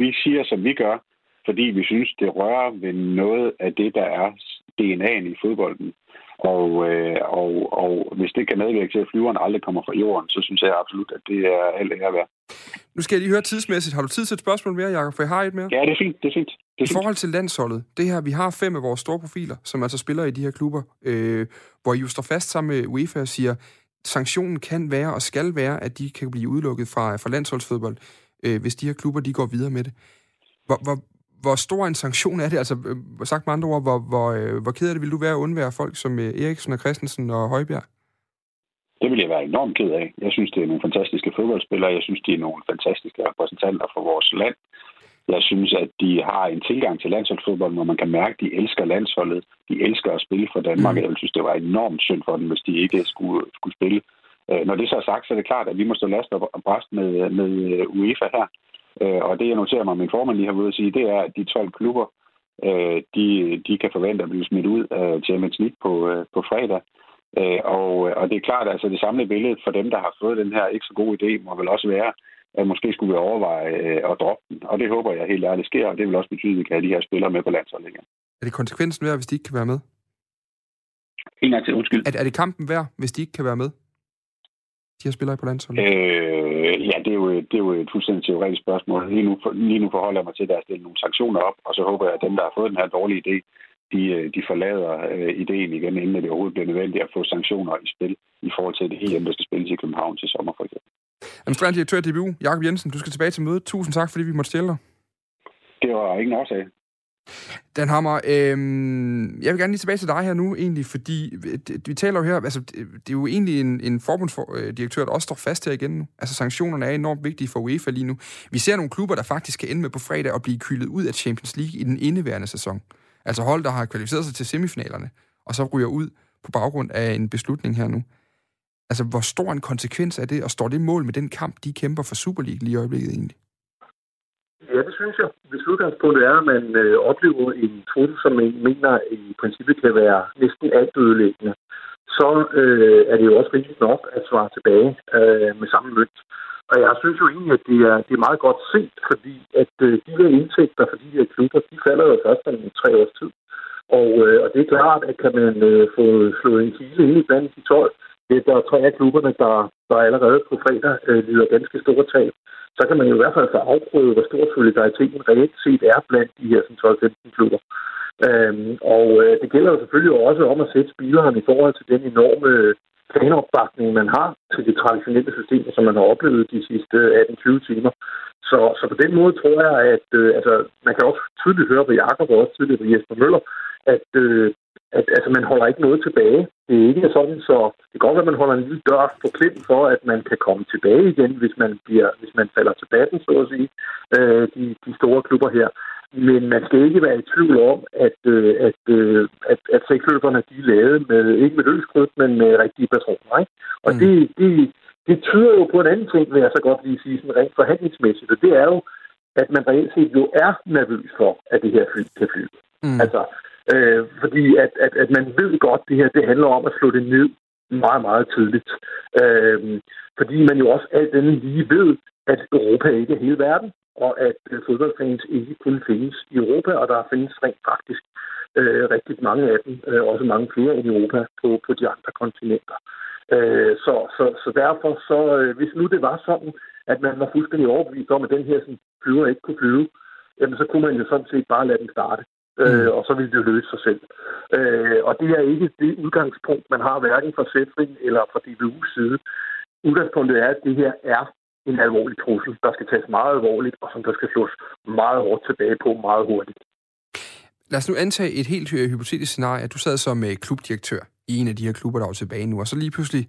vi siger, som vi gør, fordi vi synes, det rører ved noget af det, der er DNA'en i fodbolden. Og, øh, og, og hvis det kan medvirke til, at flyveren aldrig kommer fra jorden, så synes jeg absolut, at det er alt ære værd. Nu skal jeg lige høre tidsmæssigt. Har du tid til et spørgsmål mere, Jacob? For jeg har et mere. Ja, det er fint. Det er fint. Det er I forhold til landsholdet, det her, vi har fem af vores store profiler, som altså spiller i de her klubber, øh, hvor I jo står fast sammen med UEFA og siger, sanktionen kan være og skal være, at de kan blive udelukket fra, fra landsholdsfodbold, øh, hvis de her klubber de går videre med det. Hvor, hvor, hvor stor en sanktion er det? Altså, øh, sagt med andre ord, hvor, hvor, øh, hvor ked af det vil du være at undvære folk som øh, Eriksen og Christensen og Højbjerg? Det vil jeg være enormt ked af. Jeg synes, det er nogle fantastiske fodboldspillere. Jeg synes, de er nogle fantastiske repræsentanter for vores land. Jeg synes, at de har en tilgang til landsholdsfodbold, hvor man kan mærke, at de elsker landsholdet. De elsker at spille for Danmark. Mm. Jeg synes, det var enormt synd for dem, hvis de ikke skulle, skulle spille. Øh, når det så er sagt, så er det klart, at vi må stå last og bræst med, med UEFA her. Øh, og det, jeg noterer mig, min formand lige har været at sige, det er, at de 12 klubber, øh, de, de kan forvente at blive smidt ud af Champions League på, på fredag. Og, og det er klart, at altså, det samlede billede for dem, der har fået den her ikke så gode idé, må vel også være, at måske skulle vi overveje at droppe den. Og det håber jeg helt ærligt sker, og det vil også betyde, at vi kan have de her spillere med på landsholdet igen. Er det konsekvensen værd, hvis de ikke kan være med? En gang til, undskyld. Er, er det kampen værd, hvis de ikke kan være med? De her spillere på landsholdet? Øh, ja, det er, jo, det er jo et fuldstændig teoretisk spørgsmål. Lige nu, lige nu forholder jeg mig til, at der er stillet nogle sanktioner op, og så håber jeg, at dem, der har fået den her dårlige idé, de, de forlader øh, ideen igen, inden det overhovedet bliver nødvendigt at få sanktioner i spil i forhold til det EM, der skal spilles i København til sommer, for eksempel. Administrerende direktør i DBU, Jakob Jensen, du skal tilbage til mødet. Tusind tak, fordi vi måtte stille dig. Det var ingen årsag. Dan Hammer, øh, jeg vil gerne lige tilbage til dig her nu, egentlig, fordi øh, vi taler jo her, altså øh, det er jo egentlig en, en forbundsdirektør, øh, der også står fast her igen nu. Altså sanktionerne er enormt vigtige for UEFA lige nu. Vi ser nogle klubber, der faktisk kan ende med på fredag at blive kyldet ud af Champions League i den indeværende sæson. Altså hold, der har kvalificeret sig til semifinalerne, og så ryger ud på baggrund af en beslutning her nu. Altså, hvor stor en konsekvens er det, og står det mål med den kamp, de kæmper for Super League lige i øjeblikket egentlig? Ja, det synes jeg. Hvis udgangspunktet er, at man øh, oplever en trussel, som man mener i princippet kan være næsten alt ødelæggende, så øh, er det jo også rigtigt nok at svare tilbage øh, med samme mønt. Og jeg synes jo egentlig, at det er, det er meget godt set, fordi at øh, de der indtægter for de her klubber, de falder jo først om tre års tid. Og, øh, og det er klart, at kan man øh, få slået en kile ind i blandt de 12, det, der er tre af klubberne, der, der allerede på fredag øh, lider ganske store tab, så kan man jo i hvert fald få afprøvet, hvor stor solidariteten reelt set er blandt de her 12-15 klubber. Øhm, og øh, det gælder jo selvfølgelig også om at sætte spilleren i forhold til den enorme øh, fanopbakning, man har til de traditionelle systemer, som man har oplevet de sidste øh, 18-20 timer. Så, så på den måde tror jeg, at øh, altså, man kan også tydeligt høre på Jakob og også tydeligt på Jesper Møller, at, øh, at altså, man holder ikke noget tilbage. Det er ikke sådan, så det kan godt være, at man holder en lille dør på klem for, at man kan komme tilbage igen, hvis man, bliver, hvis man falder til batten, så at sige, øh, de, de store klubber her. Men man skal ikke være i tvivl om, at, øh, at, øh, at, at seksløberne de er lavet med, ikke med løskrydt, men med rigtige patroner. Ikke? Og mm. det, det, det tyder jo på en anden ting, vil jeg så godt lige sige, sådan rent forhandlingsmæssigt, og det er jo, at man reelt set jo er nervøs for, at det her fly kan flyve. Mm. Altså, Øh, fordi at, at, at man ved godt, at det her det handler om at slå det ned meget, meget tidligt. Øh, fordi man jo også alt andet lige ved, at Europa ikke er hele verden, og at øh, fodboldfans ikke kun findes i Europa, og der findes rent faktisk øh, rigtig mange af dem, øh, også mange flere end i Europa på, på de andre kontinenter. Øh, så, så, så derfor, så, øh, hvis nu det var sådan, at man var fuldstændig overbevist om, at den her sådan, flyver ikke kunne flyve, jamen så kunne man jo sådan set bare lade den starte øh, mm. og så vil det løse sig selv. Øh, og det er ikke det udgangspunkt, man har hverken fra Sætring eller fra DBU's side. Udgangspunktet er, at det her er en alvorlig trussel, der skal tages meget alvorligt, og som der skal slås meget hårdt tilbage på meget hurtigt. Lad os nu antage et helt hypotetisk scenarie, at du sad som øh, klubdirektør i en af de her klubber, der er tilbage nu, og så lige pludselig,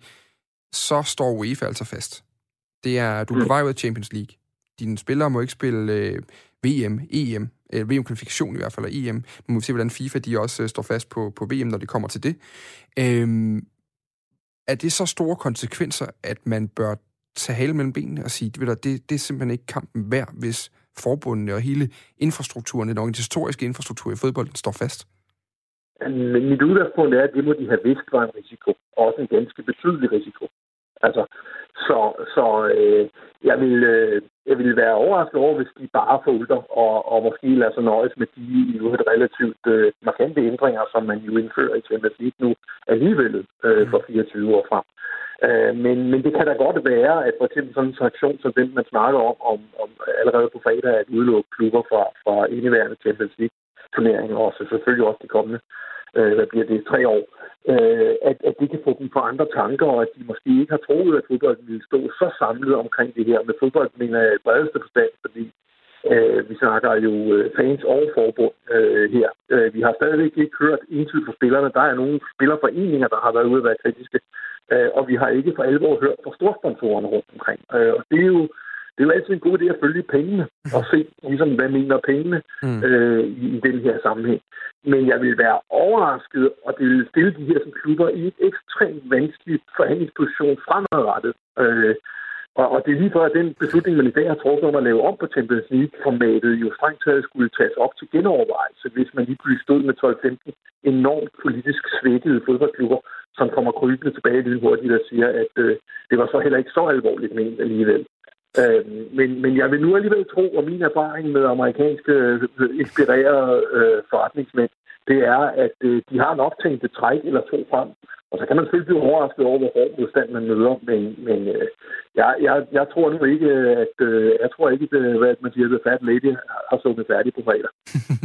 så står UEFA altså fast. Det er, du er på mm. vej ud af Champions League. Dine spillere må ikke spille øh, VM, EM, øh, VM-kvalifikation i hvert fald, og EM. Nu må vi se, hvordan FIFA de også øh, står fast på, på VM, når det kommer til det. Øh, er det så store konsekvenser, at man bør tage hale mellem benene og sige, det, det, det er simpelthen ikke kampen værd, hvis forbundene og hele infrastrukturen, den organisatoriske infrastruktur i fodbolden står fast? Men mit udgangspunkt er, at det må de have vidst var en risiko. Også en ganske betydelig risiko. Altså, så, så øh, jeg, vil, øh, jeg vil være overrasket over, hvis de bare fulgte og, og måske lader sig nøjes med de jo et relativt øh, markante ændringer, som man jo indfører i Champions League nu alligevel øh, for 24 år frem. Øh, men, men det kan da godt være, at for eksempel sådan en transaktion som den, man snakker om, om, om allerede på fredag, at udelukke klubber fra, fra indeværende Champions League turnering, og så selvfølgelig også de kommende, øh, hvad bliver det, tre år, øh, at, at det kan få dem på andre tanker, og at de måske ikke har troet, at fodbolden ville stå så samlet omkring det her. Med fodbold mener jeg i bredeste forstand, fordi øh, vi snakker jo øh, fans og forbund øh, her. Øh, vi har stadigvæk ikke hørt entydigt fra spillerne. Der er nogle spillerforeninger, der har været ude at være kritiske, øh, og vi har ikke for alvor hørt fra storsponsorerne rundt omkring. Øh, og det er jo det er jo altid en god idé at følge pengene og se, ligesom, hvad mener pengene mm. øh, i, i den her sammenhæng. Men jeg vil være overrasket, og det vil stille de her som klubber i et ekstremt vanskeligt forhandlingsposition fremadrettet. Øh, og, og det er lige for, at den beslutning, man i dag har truffet om at lave om på Champions League-formatet, jo strengt taget skulle tages op til genovervejelse, hvis man lige pludselig stod med 12-15 enormt politisk svækkede fodboldklubber, som kommer krybende tilbage lidt hurtigt og siger, at øh, det var så heller ikke så alvorligt ment alligevel. Øh, men, men jeg vil nu alligevel tro, og min erfaring med amerikanske øh, inspirerede øh, forretningsmænd, det er, at øh, de har en optænkt træk eller to frem. Og så kan man selvfølgelig blive overrasket over, hvor hård modstand man møder, men, men øh, jeg, jeg, jeg tror nu ikke, at øh, jeg tror ikke, at, at man siger, at Fat Lady har sunget færdig på fredag.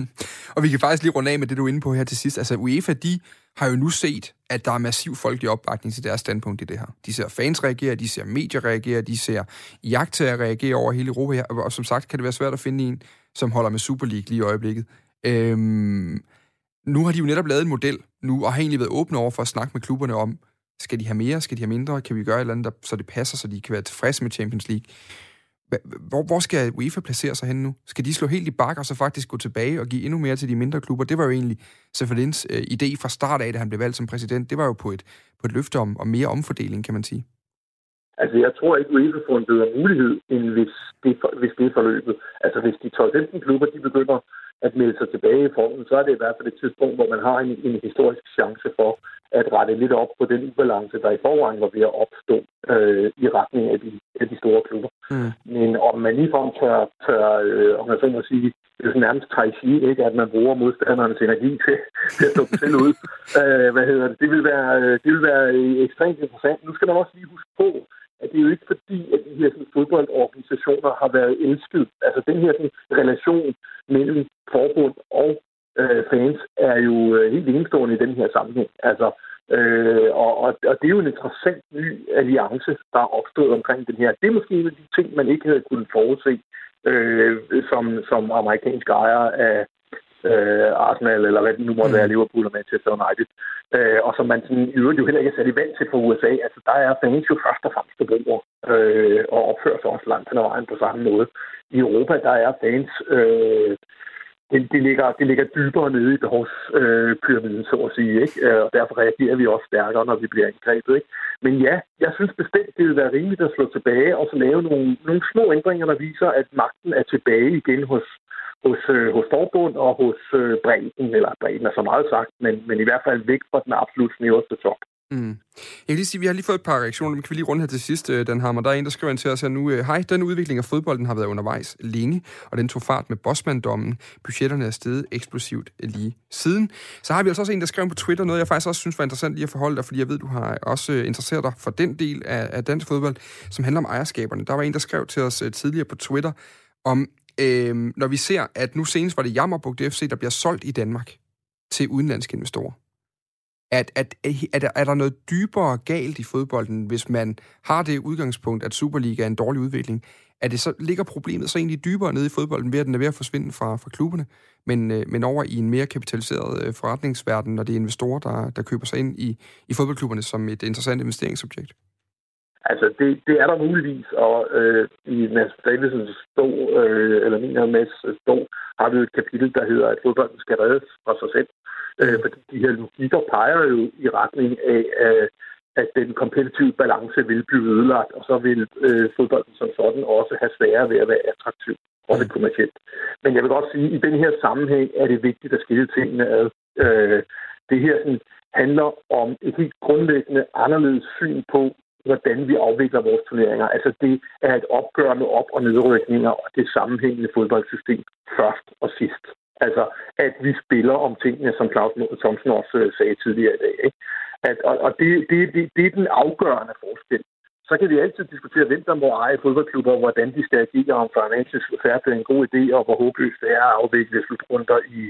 og vi kan faktisk lige runde af med det, du er inde på her til sidst. Altså UEFA, de har jo nu set, at der er massiv folkelig opbakning til deres standpunkt i det her. De ser fans reagere, de ser medier reagere, de ser jagttager reagere over hele Europa her, og som sagt kan det være svært at finde en, som holder med Super League lige i øjeblikket. Øhm, nu har de jo netop lavet en model nu, og har egentlig været åbne over for at snakke med klubberne om, skal de have mere, skal de have mindre, kan vi gøre et eller andet, der, så det passer, så de kan være tilfredse med Champions League. Hvor, hvor skal UEFA placere sig hen nu? Skal de slå helt i bakke og så faktisk gå tilbage og give endnu mere til de mindre klubber? Det var jo egentlig Seferins øh, idé fra start af, da han blev valgt som præsident. Det var jo på et, på et løfte om, om mere omfordeling, kan man sige. Altså, jeg tror ikke, UEFA får en bedre mulighed, end hvis det, hvis det er forløbet. Altså, hvis de 12-15 klubber, de begynder at melde sig tilbage i formen, så er det i hvert fald et tidspunkt, hvor man har en, en historisk chance for at rette lidt op på den ubalance, der i forvejen var ved at opstå øh, i retning af de, af de store klubber. Mm. Men om man ligefrem tør, tør øh, om man så må sige, det er sådan nærmest chi, ikke? at man bruger modstandernes energi til, til at stå selv ud. Øh, hvad hedder det? Det vil, være, øh, det vil være ekstremt interessant. Nu skal man også lige huske på, at det er jo ikke fordi, at de her sådan, fodboldorganisationer har været elsket. Altså den her sådan, relation mellem forbund og øh, fans er jo øh, helt enestående i den her sammenhæng. Altså, øh, og, og, og det er jo en interessant ny alliance, der er opstået omkring den her. Det er måske en af de ting, man ikke havde kunnet forudse øh, som, som amerikansk ejer af, øh, Arsenal, eller hvad det nu måtte mm. være, Liverpool og Manchester United. Øh, og som man sådan, i øvrigt jo heller ikke er sat i vand til fra USA. Altså, der er fans jo først og fremmest forbrugere, øh, og opfører sig også langt hen ad vejen på samme måde. I Europa, der er fans... Øh, det, det, ligger, det ligger dybere nede i behovspyramiden, øh, så at sige. Ikke? Øh, og derfor reagerer vi også stærkere, når vi bliver angrebet. Ikke? Men ja, jeg synes bestemt, det vil være rimeligt at slå tilbage og så lave nogle, nogle små ændringer, der viser, at magten er tilbage igen hos, hos, øh, hos forbund og hos øh, bredden, eller bredden er så meget sagt, men, men i hvert fald væk fra den absolut snæverste top. Mm. Jeg kan lige sige, at vi har lige fået et par reaktioner, men kan vi lige runde her til sidst, øh, Dan Hammer. Der er en, der skriver ind til os her nu, øh, hej, den udvikling af fodbolden har været undervejs længe, og den tog fart med bossmanddommen. Budgetterne er steget eksplosivt lige siden. Så har vi altså også en, der skrev på Twitter noget, jeg faktisk også synes var interessant lige at forholde dig, fordi jeg ved, du har også øh, interesseret dig for den del af, af dansk fodbold, som handler om ejerskaberne. Der var en, der skrev til os tidligere på Twitter, om øh, når vi ser, at nu senest var det Jammerbugt FC, der bliver solgt i Danmark til udenlandske investorer. At, at, at, er der noget dybere galt i fodbolden, hvis man har det udgangspunkt, at Superliga er en dårlig udvikling? Er det så, ligger problemet så egentlig dybere nede i fodbolden, ved at den er ved at forsvinde fra, fra klubberne, men, øh, men over i en mere kapitaliseret øh, forretningsverden, når det er investorer, der, der køber sig ind i, i fodboldklubberne som et interessant investeringsobjekt? Altså, det, det er der muligvis, og øh, i Mads Davidsens stå, øh, eller min og Mads stå, har vi et kapitel, der hedder, at fodbolden skal reddes fra sig selv. Øh, fordi de her logikker peger jo i retning af, øh, at den kompetitive balance vil blive ødelagt, og så vil øh, fodbolden som sådan også have sværere ved at være attraktiv, også kommercielt. Men jeg vil godt sige, at i den her sammenhæng er det vigtigt at skille tingene ad. Øh, det her sådan, handler om et helt grundlæggende anderledes syn på, hvordan vi afvikler vores turneringer. Altså det er et opgør med op- og nedrykninger og det sammenhængende fodboldsystem først og sidst. Altså at vi spiller om tingene, som Claus Thomsen også øh, sagde tidligere i dag. Ikke? At, og og det, det, det, det er den afgørende forskel. Så kan vi altid diskutere, hvem der må eje fodboldklubber, og hvordan de skal agere, om financial fair er en god idé, og hvor håbløst det er at afvikle slutrunder i,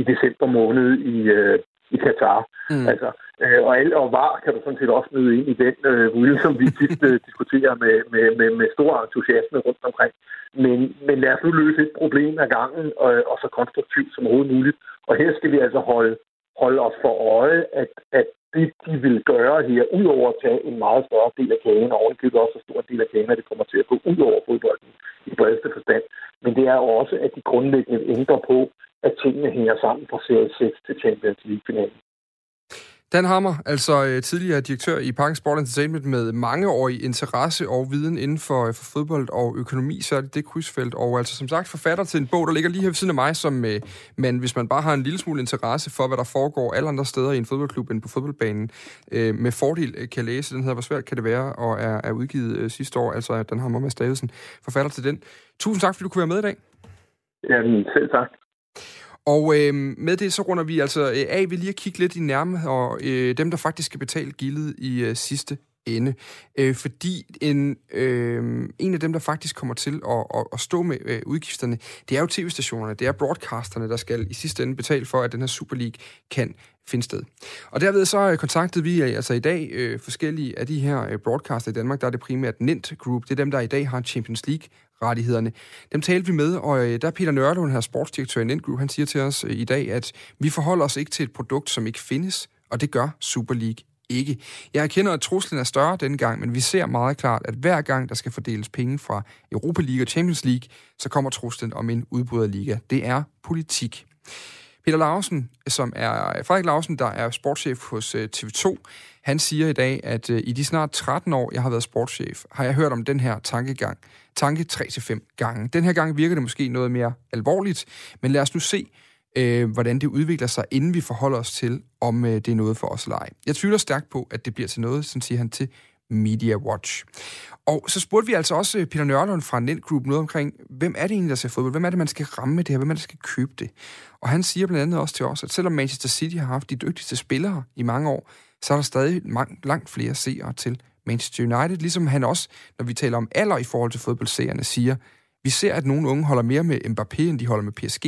i december måned i, øh, i Katar. Mm. Altså, øh, og, al, og VAR kan du sådan set også møde ind i den øh, rulde, som vi tit øh, diskuterer med, med, med, med stor entusiasme rundt omkring. Men, men lad os nu løse et problem ad gangen, og, og så konstruktivt som overhovedet muligt. Og her skal vi altså holde, holde os for øje, at, at det, de vil gøre her, udover at tage en meget større del af kagen, og ovenkøbet også en stor del af kagen, at det kommer til at gå ud over fodbolden i bredeste forstand. Men det er også, at de grundlæggende ændrer på, at tingene hænger sammen fra Serie 6 til Champions League-finalen. Dan Hammer, altså øh, tidligere direktør i Parken Sport Entertainment med mangeårig interesse og viden inden for, for fodbold og økonomi, så er det krydsfelt. Og altså som sagt forfatter til en bog, der ligger lige her ved siden af mig, som øh, man, hvis man bare har en lille smule interesse for, hvad der foregår alle andre steder i en fodboldklub end på fodboldbanen, øh, med fordel øh, kan læse. Den hedder Hvor svært kan det være, og er, er udgivet øh, sidste år. Altså Dan Hammer med Stavesen, forfatter til den. Tusind tak, fordi du kunne være med i dag. Jamen, selv tak. Og øh, med det, så runder vi altså øh, af ved lige at kigge lidt i nærme, og øh, dem, der faktisk skal betale gildet i øh, sidste ende. Øh, fordi en, øh, en af dem, der faktisk kommer til at, at, at stå med øh, udgifterne, det er jo tv-stationerne, det er broadcasterne, der skal i sidste ende betale for, at den her Super League kan finde sted. Og derved så øh, kontaktede vi øh, altså i dag øh, forskellige af de her øh, broadcaster i Danmark, der er det primært Nint Group, det er dem, der i dag har Champions League rettighederne. Dem talte vi med, og øh, der er Peter Nørlund, her sportsdirektør i Nint Group, han siger til os øh, i dag, at vi forholder os ikke til et produkt, som ikke findes, og det gør Super League ikke. Jeg erkender, at truslen er større denne gang, men vi ser meget klart, at hver gang der skal fordeles penge fra Europa League og Champions League, så kommer truslen om en udbryderliga. Det er politik. Peter Larsen, som er øh, Frederik Larsen, der er sportschef hos øh, TV2, han siger i dag, at øh, i de snart 13 år, jeg har været sportschef, har jeg hørt om den her tankegang. Tanke 3-5 gange. Den her gang virker det måske noget mere alvorligt, men lad os nu se, øh, hvordan det udvikler sig, inden vi forholder os til, om øh, det er noget for os eller ej. Jeg tvivler stærkt på, at det bliver til noget, som siger han til Media Watch. Og så spurgte vi altså også øh, Peter Nørlund fra Net Group noget omkring, hvem er det egentlig, der ser fodbold? Hvem er det, man skal ramme med det her? Hvem er det, der skal købe det? Og han siger blandt andet også til os, at selvom Manchester City har haft de dygtigste spillere i mange år, så er der stadig langt flere seere til Manchester United, ligesom han også, når vi taler om alder i forhold til fodboldseerne, siger, vi ser, at nogle unge holder mere med Mbappé, end de holder med PSG,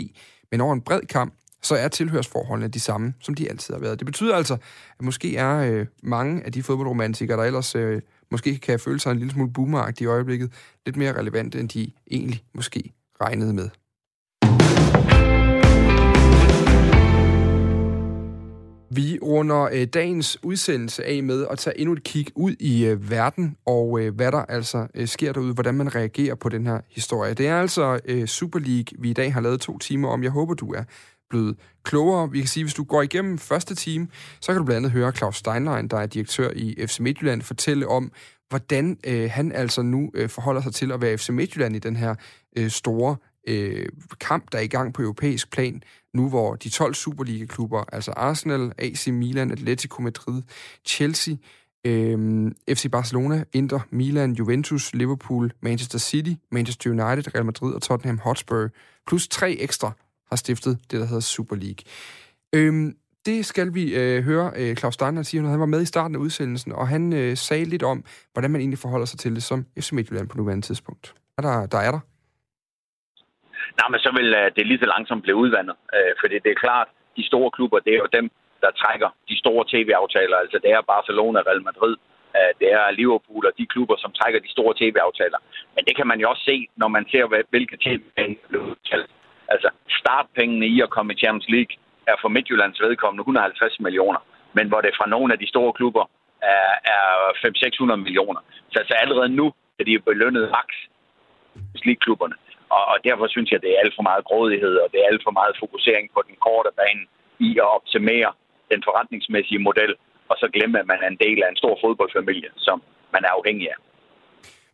men over en bred kamp, så er tilhørsforholdene de samme, som de altid har været. Det betyder altså, at måske er øh, mange af de fodboldromantikere, der ellers øh, måske kan føle sig en lille smule boomeragt i øjeblikket, lidt mere relevante, end de egentlig måske regnede med. Vi runder øh, dagens udsendelse af med at tage endnu et kig ud i øh, verden, og øh, hvad der altså øh, sker derude, hvordan man reagerer på den her historie. Det er altså øh, Super League, vi i dag har lavet to timer om. Jeg håber, du er blevet klogere. Vi kan sige, hvis du går igennem første time, så kan du blandt andet høre Claus Steinlein, der er direktør i FC Midtjylland, fortælle om, hvordan øh, han altså nu øh, forholder sig til at være FC Midtjylland i den her øh, store øh, kamp, der er i gang på europæisk plan, nu hvor de 12 Superliga-klubber, altså Arsenal, AC Milan, Atletico Madrid, Chelsea, øh, FC Barcelona, Inter, Milan, Juventus, Liverpool, Manchester City, Manchester United, Real Madrid og Tottenham Hotspur, plus tre ekstra har stiftet det, der hedder Super League. Øhm, det skal vi øh, høre øh, Claus Steiner sige, når han var med i starten af udsendelsen, og han øh, sagde lidt om, hvordan man egentlig forholder sig til det som FC Midtjylland på nuværende tidspunkt. Er der, der er der? Nej, men så vil øh, det lige så langsomt blive udvandet. øh, fordi det er klart, de store klubber, det er jo dem, der trækker de store tv-aftaler. Altså det er Barcelona, Real Madrid, øh, det er Liverpool og de klubber, som trækker de store tv-aftaler. Men det kan man jo også se, når man ser, hvilke tv-aftaler bliver udtalt. Altså startpengene i at komme i Champions League er for Midtjyllands vedkommende 150 millioner. Men hvor det fra nogle af de store klubber er, er 500-600 millioner. Så altså allerede nu er de belønnet maks klubberne. Og, og derfor synes jeg, det er alt for meget grådighed, og det er alt for meget fokusering på den korte bane i at optimere den forretningsmæssige model, og så glemme, at man er en del af en stor fodboldfamilie, som man er afhængig af.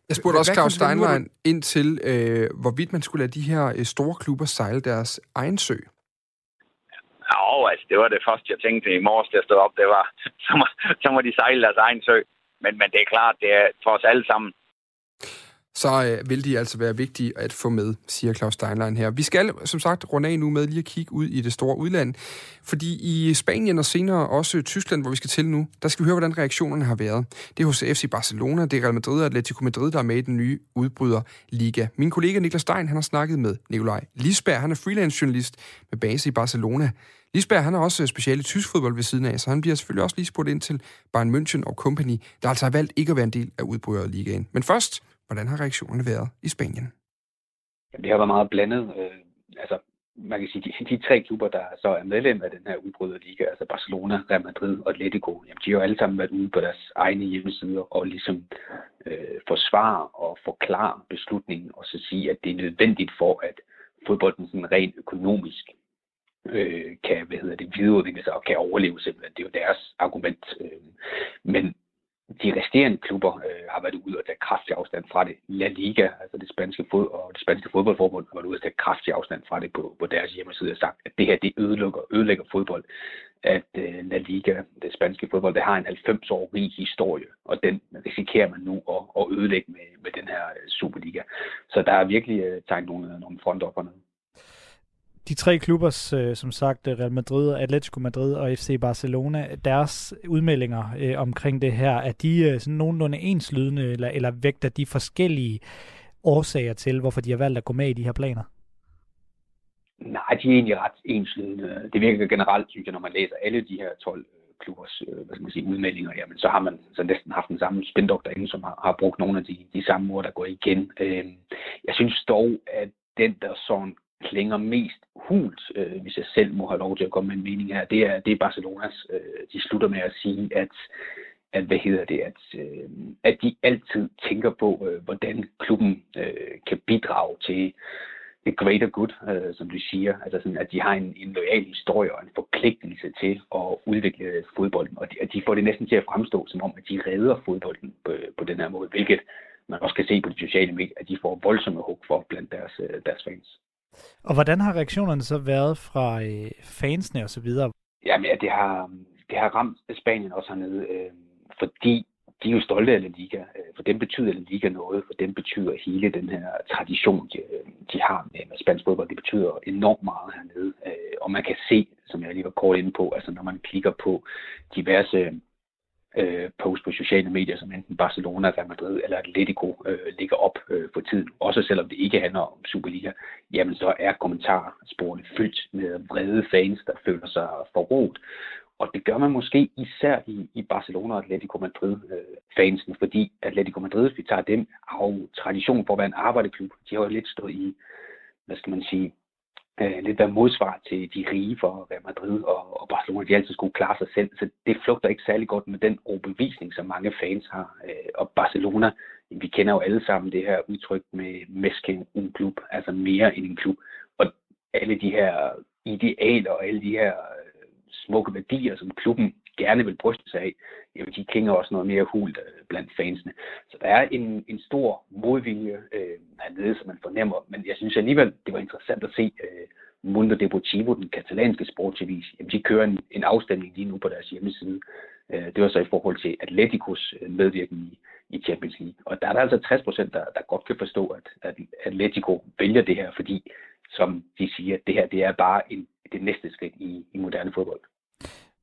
Jeg spurgte også Claus Steinlein ind til, øh, hvorvidt man skulle lade de her øh, store klubber sejle deres egen sø. Ja, altså, det var det første, jeg tænkte i morges, da jeg stod op. Det var, så må, så må de sejle deres egen sø. Men, men det er klart, det er for os alle sammen så øh, vil de altså være vigtige at få med, siger Claus Steinlein her. Vi skal som sagt runde af nu med lige at kigge ud i det store udland, fordi i Spanien og senere også Tyskland, hvor vi skal til nu, der skal vi høre, hvordan reaktionerne har været. Det er hos FC Barcelona, det er Real Madrid og Atletico Madrid, der er med i den nye udbryderliga. Min kollega Niklas Stein, han har snakket med Nikolaj Lisberg, han er freelance journalist med base i Barcelona. Lisberg, han er også special i tysk fodbold ved siden af, så han bliver selvfølgelig også lige spurgt ind til Bayern München og Company, der altså har valgt ikke at være en del af udbryderligaen. Men først, Hvordan har reaktionerne været i Spanien? Jamen, det har været meget blandet. Øh, altså, man kan sige, de, de tre klubber, der så er medlem af den her udbryderliga, altså Barcelona, Real Madrid og Atletico, jamen, de har jo alle sammen været ude på deres egne hjemmesider og ligesom øh, forsvare og forklare beslutningen og så sige, at det er nødvendigt for, at fodbolden sådan rent økonomisk øh, kan hvad hedder det, videreudvikle sig og kan overleve simpelthen. Det er jo deres argument. Øh. Men de resterende klubber øh, har været ude og tage kraftig afstand fra det. La Liga, altså det spanske, fod og det spanske fodboldforbund, har været ude og tage kraftig afstand fra det på, på deres hjemmeside og sagt, at det her det ødelægger, ødelægger fodbold. At øh, La Liga, det spanske fodbold, det har en 90 år rig historie, og den risikerer man nu at, at ødelægge med, med den her øh, Superliga. Så der er virkelig øh, tegnet nogle, nogle fronter op og ned de tre klubber, øh, som sagt øh, Real Madrid, Atletico Madrid og FC Barcelona, deres udmeldinger øh, omkring det her, er de øh, sådan nogenlunde enslydende, eller, eller vægter de forskellige årsager til, hvorfor de har valgt at gå med i de her planer? Nej, de er egentlig ret enslydende. Det virker generelt, synes jeg, når man læser alle de her 12 øh, klubbers øh, hvad skal man sige, udmeldinger, jamen, så har man så næsten haft den samme spindoktor derinde, som har, har brugt nogle af de, de samme ord, der går igen. Øh, jeg synes dog, at den, der sådan klinger mest hult, øh, hvis jeg selv må have lov til at komme med en mening her, det er, det er Barcelonas. Øh, de slutter med at sige, at at, hvad hedder det, at, øh, at de altid tænker på, øh, hvordan klubben øh, kan bidrage til et greater good, øh, som du siger. Altså sådan, at de har en, en lojal historie og en forpligtelse til at udvikle fodbolden. Og de, at de får det næsten til at fremstå, som om, at de redder fodbolden på, på den her måde, hvilket man også kan se på de sociale medier, at de får voldsomme hug for blandt deres, øh, deres fans. Og hvordan har reaktionerne så været fra øh, fansene og så videre? Jamen ja, det har, det har ramt Spanien også hernede, øh, fordi de er jo stolte af La Liga. Øh, for dem betyder La Liga noget. For dem betyder hele den her tradition, de, øh, de har med, med spansk fodbold, det betyder enormt meget hernede. Øh, og man kan se, som jeg lige var kort inde på, altså når man kigger på diverse øh, post på sociale medier, som enten Barcelona, Real Madrid eller Atletico øh, ligger op øh, for tiden, også selvom det ikke handler om Superliga, jamen så er kommentarsporene fyldt med vrede fans, der føler sig forrådt. Og det gør man måske især i, i Barcelona og Atletico Madrid øh, fansen, fordi Atletico Madrid, hvis vi tager dem, har jo tradition for at være en arbejderklub. De har jo lidt stået i, hvad skal man sige, øh, lidt være modsvar til de rige for Real Madrid og, og Barcelona, de altid skulle klare sig selv. Så det flugter ikke særlig godt med den overbevisning, som mange fans har. Øh, og Barcelona, vi kender jo alle sammen det her udtryk med mesken en klub, altså mere end en klub. Og alle de her idealer og alle de her øh, smukke værdier, som klubben gerne vil bryste sig af, jamen de klinger også noget mere hult øh, blandt fansene. Så der er en, en stor modvilje øh, hernede, som man fornemmer. Men jeg synes alligevel, det var interessant at se øh, Mundo Deportivo, den katalanske sportsavis, jamen de kører en, en afstemning lige nu på deres hjemmeside. Øh, det var så i forhold til Atleticos medvirkning medvirken i, i Champions League. Og der er der altså 60 procent, der, der godt kan forstå, at, at Atletico vælger det her, fordi, som de siger, det her det er bare en, det næste skridt i, i moderne fodbold.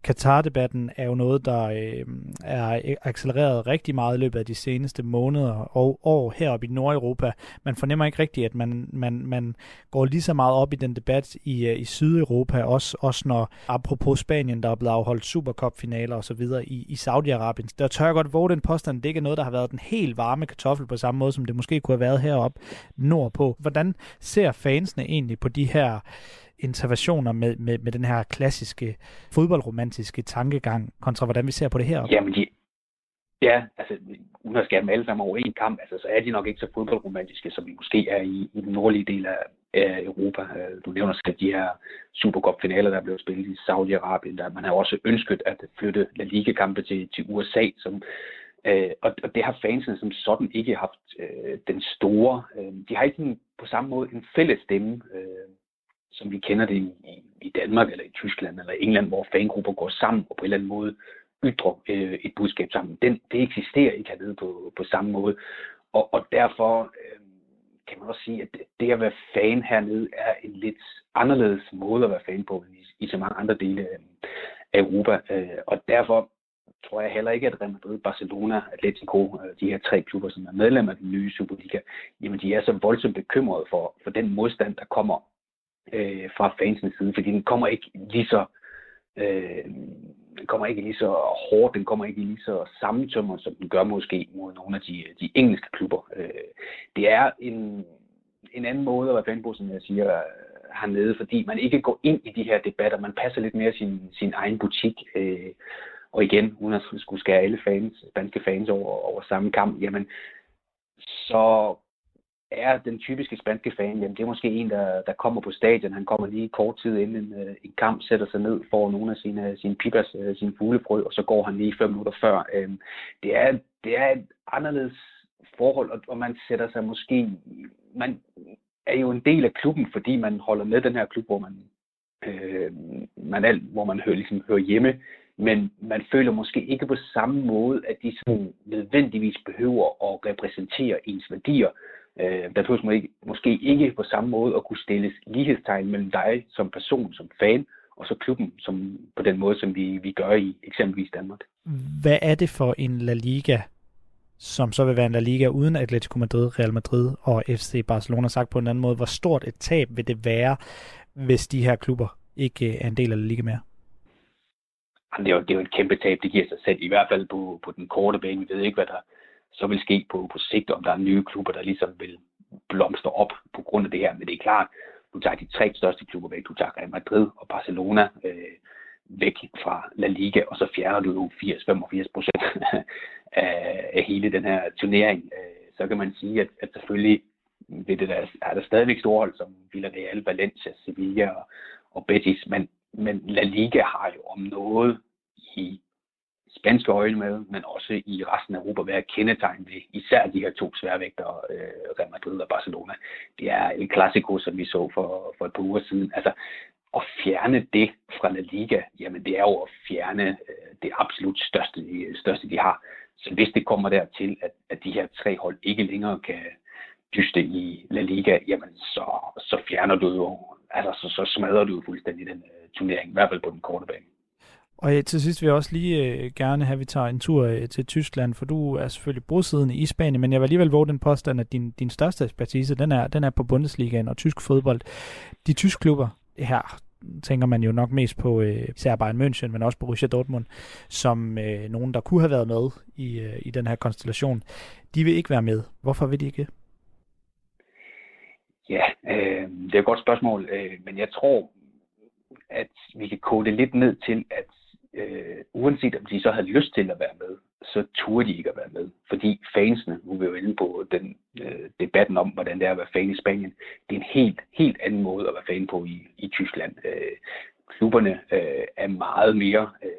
Katar-debatten er jo noget, der øh, er accelereret rigtig meget i løbet af de seneste måneder og år heroppe i Nordeuropa. Man fornemmer ikke rigtigt, at man, man, man går lige så meget op i den debat i, øh, i Sydeuropa, også, også når, apropos Spanien, der er blevet afholdt Supercup-finaler og så videre i, i Saudi-Arabien. Der tør jeg godt våge den påstand, det ikke er noget, der har været den helt varme kartoffel på samme måde, som det måske kunne have været heroppe nordpå. Hvordan ser fansene egentlig på de her interventioner med, med, med den her klassiske fodboldromantiske tankegang, kontra hvordan vi ser på det her? Jamen, de, ja, altså, uden at skære dem alle sammen over en kamp, altså, så er de nok ikke så fodboldromantiske, som vi måske er i, i den nordlige del af, af Europa. Øh, du nævner selv de her Supercup-finaler, der blev spillet i Saudi-Arabien, der man har også ønsket at flytte La Liga-kampe til, til USA, som Øh, og, og det har fansene som sådan ikke haft øh, den store. Øh, de har ikke en, på samme måde en fælles stemme. Øh, som vi kender det i, i Danmark eller i Tyskland eller England, hvor fangrupper går sammen og på en eller anden måde ytrer øh, et budskab sammen. Den, det eksisterer ikke hernede på, på samme måde. Og, og derfor øh, kan man også sige, at det at være fan hernede er en lidt anderledes måde at være fan på i, i så mange andre dele af Europa. Øh, og derfor tror jeg heller ikke, at Real Madrid, Barcelona, Atletico, øh, de her tre klubber, som er medlemmer af den nye Superliga, jamen de er så voldsomt bekymrede for, for den modstand, der kommer øh, fra fansens side, fordi den kommer ikke lige så øh, den kommer ikke lige så hårdt, den kommer ikke lige så sammentømret, som den gør måske mod nogle af de, de engelske klubber. Øh, det er en, en anden måde at være fan på, som jeg siger, hernede, fordi man ikke går ind i de her debatter, man passer lidt mere sin, sin egen butik, øh, og igen, uden at skulle skære alle fans, danske fans over, over samme kamp, jamen, så er den typiske spanske fan, jamen det er måske en, der, der kommer på stadion, han kommer lige kort tid inden en, øh, en kamp, sætter sig ned, får nogle af sine, sine pipas, øh, sine fuglebrød, og så går han lige fem minutter før. Øhm, det, er, det er et anderledes forhold, og, og man sætter sig måske, man er jo en del af klubben, fordi man holder med den her klub, hvor man, øh, man er, hvor man hører, ligesom, hører hjemme men man føler måske ikke på samme måde, at de sådan nødvendigvis behøver at repræsentere ens værdier. Øh, der behøver måske, måske ikke på samme måde at kunne stilles lighedstegn mellem dig som person, som fan, og så klubben som, på den måde, som vi, vi gør i eksempelvis Danmark. Hvad er det for en La Liga, som så vil være en La Liga uden Atletico Madrid, Real Madrid og FC Barcelona sagt på en anden måde? Hvor stort et tab vil det være, hvis de her klubber ikke er en del af La Liga mere? det er, jo, det er jo et kæmpe tab, det giver sig selv, i hvert fald på, på den korte bane. Vi ved ikke, hvad der så vil ske på, på sigt, om der er nye klubber, der ligesom vil blomstre op på grund af det her. Men det er klart, du tager de tre største klubber væk. Du tager Real Madrid og Barcelona øh, væk fra La Liga, og så fjerner du jo 80-85 procent af, af hele den her turnering. Øh, så kan man sige, at, at selvfølgelig vil det der, er der stadigvæk store hold som Villarreal, Valencia, Sevilla og, og Betis, men men La Liga har jo om noget i spanske øjne med, men også i resten af Europa være kendetegn ved især de her to sværvægtere, øh, Real Madrid og Barcelona. Det er en klassiko, som vi så for, for et par uger siden. Altså, at fjerne det fra La Liga, jamen det er jo at fjerne øh, det absolut største, største, de har. Så hvis det kommer dertil, at, at de her tre hold ikke længere kan dyste i La Liga, jamen så, så fjerner du jo, altså så, så smadrer du jo fuldstændig den, øh, turnering, i hvert fald på den korte bane. Og øh, til sidst vil jeg også lige øh, gerne have, at vi tager en tur øh, til Tyskland, for du er selvfølgelig bosiddende i Spanien, men jeg vil alligevel våge den påstand, at din, din største ekspertise, den er, den er på Bundesligaen og tysk fodbold. De tyske klubber her, tænker man jo nok mest på øh, især Bayern München, men også på Borussia Dortmund, som øh, nogen, der kunne have været med i, øh, i den her konstellation. De vil ikke være med. Hvorfor vil de ikke? Ja, øh, det er et godt spørgsmål, øh, men jeg tror, at vi kan kode det lidt ned til, at øh, uanset om de så havde lyst til at være med, så turde de ikke at være med. Fordi fansene, nu er vi jo inde på den øh, debatten om, hvordan det er at være fan i Spanien, det er en helt, helt anden måde at være fan på i, i Tyskland. Øh, klubberne øh, er meget mere øh,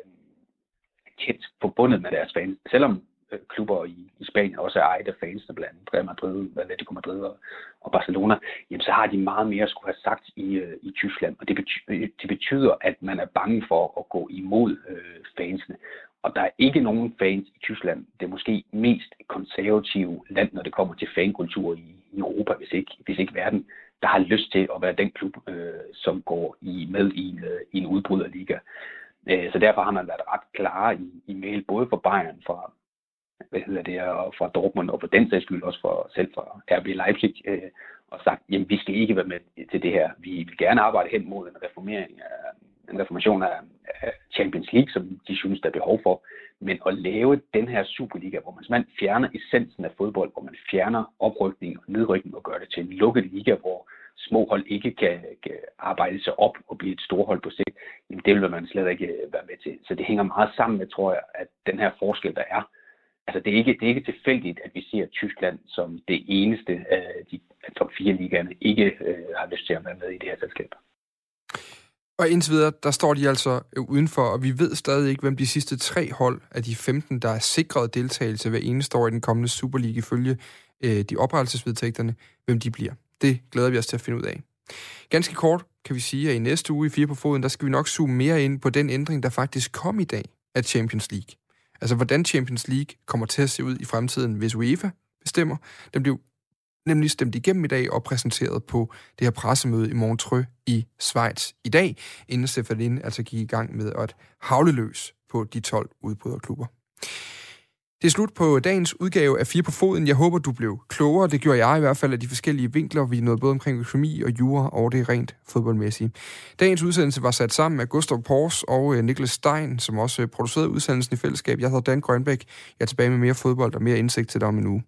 tæt forbundet med deres fans. Selvom Øh, klubber i, i Spanien også er ejet af fansene, blandt andet Real Madrid, Atletico Madrid og, og Barcelona, jamen så har de meget mere at skulle have sagt i, øh, i Tyskland. Og det betyder, øh, det betyder, at man er bange for at gå imod øh, fansene. Og der er ikke nogen fans i Tyskland. Det er måske mest konservative land, når det kommer til fankultur i, i Europa, hvis ikke, hvis ikke verden, der har lyst til at være den klub, øh, som går i, med i en, øh, i en udbryderliga. Øh, så derfor har man været ret klar i, i mail, både for Bayern, fra, hvad hedder det, og fra Dortmund, og for den sags skyld også for, selv fra RB Leipzig, øh, og sagt, jamen vi skal ikke være med til det her. Vi vil gerne arbejde hen mod en reformering af, en reformation af, af Champions League, som de synes, der er behov for. Men at lave den her Superliga, hvor man fjerner essensen af fodbold, hvor man fjerner oprykning og nedrykning og gør det til en lukket liga, hvor små hold ikke kan, kan arbejde sig op og blive et stort hold på sigt, jamen det vil man slet ikke øh, være med til. Så det hænger meget sammen med, tror jeg, at den her forskel, der er altså det er, ikke, det er ikke tilfældigt, at vi ser Tyskland som det eneste af de top 4 ligaerne ikke øh, har lyst til at være med i det her selskab. Og indtil videre, der står de altså udenfor, og vi ved stadig ikke, hvem de sidste tre hold af de 15, der er sikret deltagelse hver eneste år i den kommende Superliga ifølge øh, de oprettelsesvedtægterne, hvem de bliver. Det glæder vi os til at finde ud af. Ganske kort kan vi sige, at i næste uge i Fire på Foden, der skal vi nok zoome mere ind på den ændring, der faktisk kom i dag af Champions League. Altså, hvordan Champions League kommer til at se ud i fremtiden, hvis UEFA bestemmer. Den blev nemlig stemt igennem i dag og præsenteret på det her pressemøde i Montreux i Schweiz i dag, inden Stefan altså gik i gang med at havle løs på de 12 udbryderklubber. Det er slut på dagens udgave af Fire på Foden. Jeg håber, du blev klogere. Det gjorde jeg i hvert fald af de forskellige vinkler. Vi nåede både omkring økonomi og jura og det rent fodboldmæssige. Dagens udsendelse var sat sammen af Gustav Pors og øh, Niklas Stein, som også øh, producerede udsendelsen i fællesskab. Jeg hedder Dan Grønbæk. Jeg er tilbage med mere fodbold og mere indsigt til dig om en uge.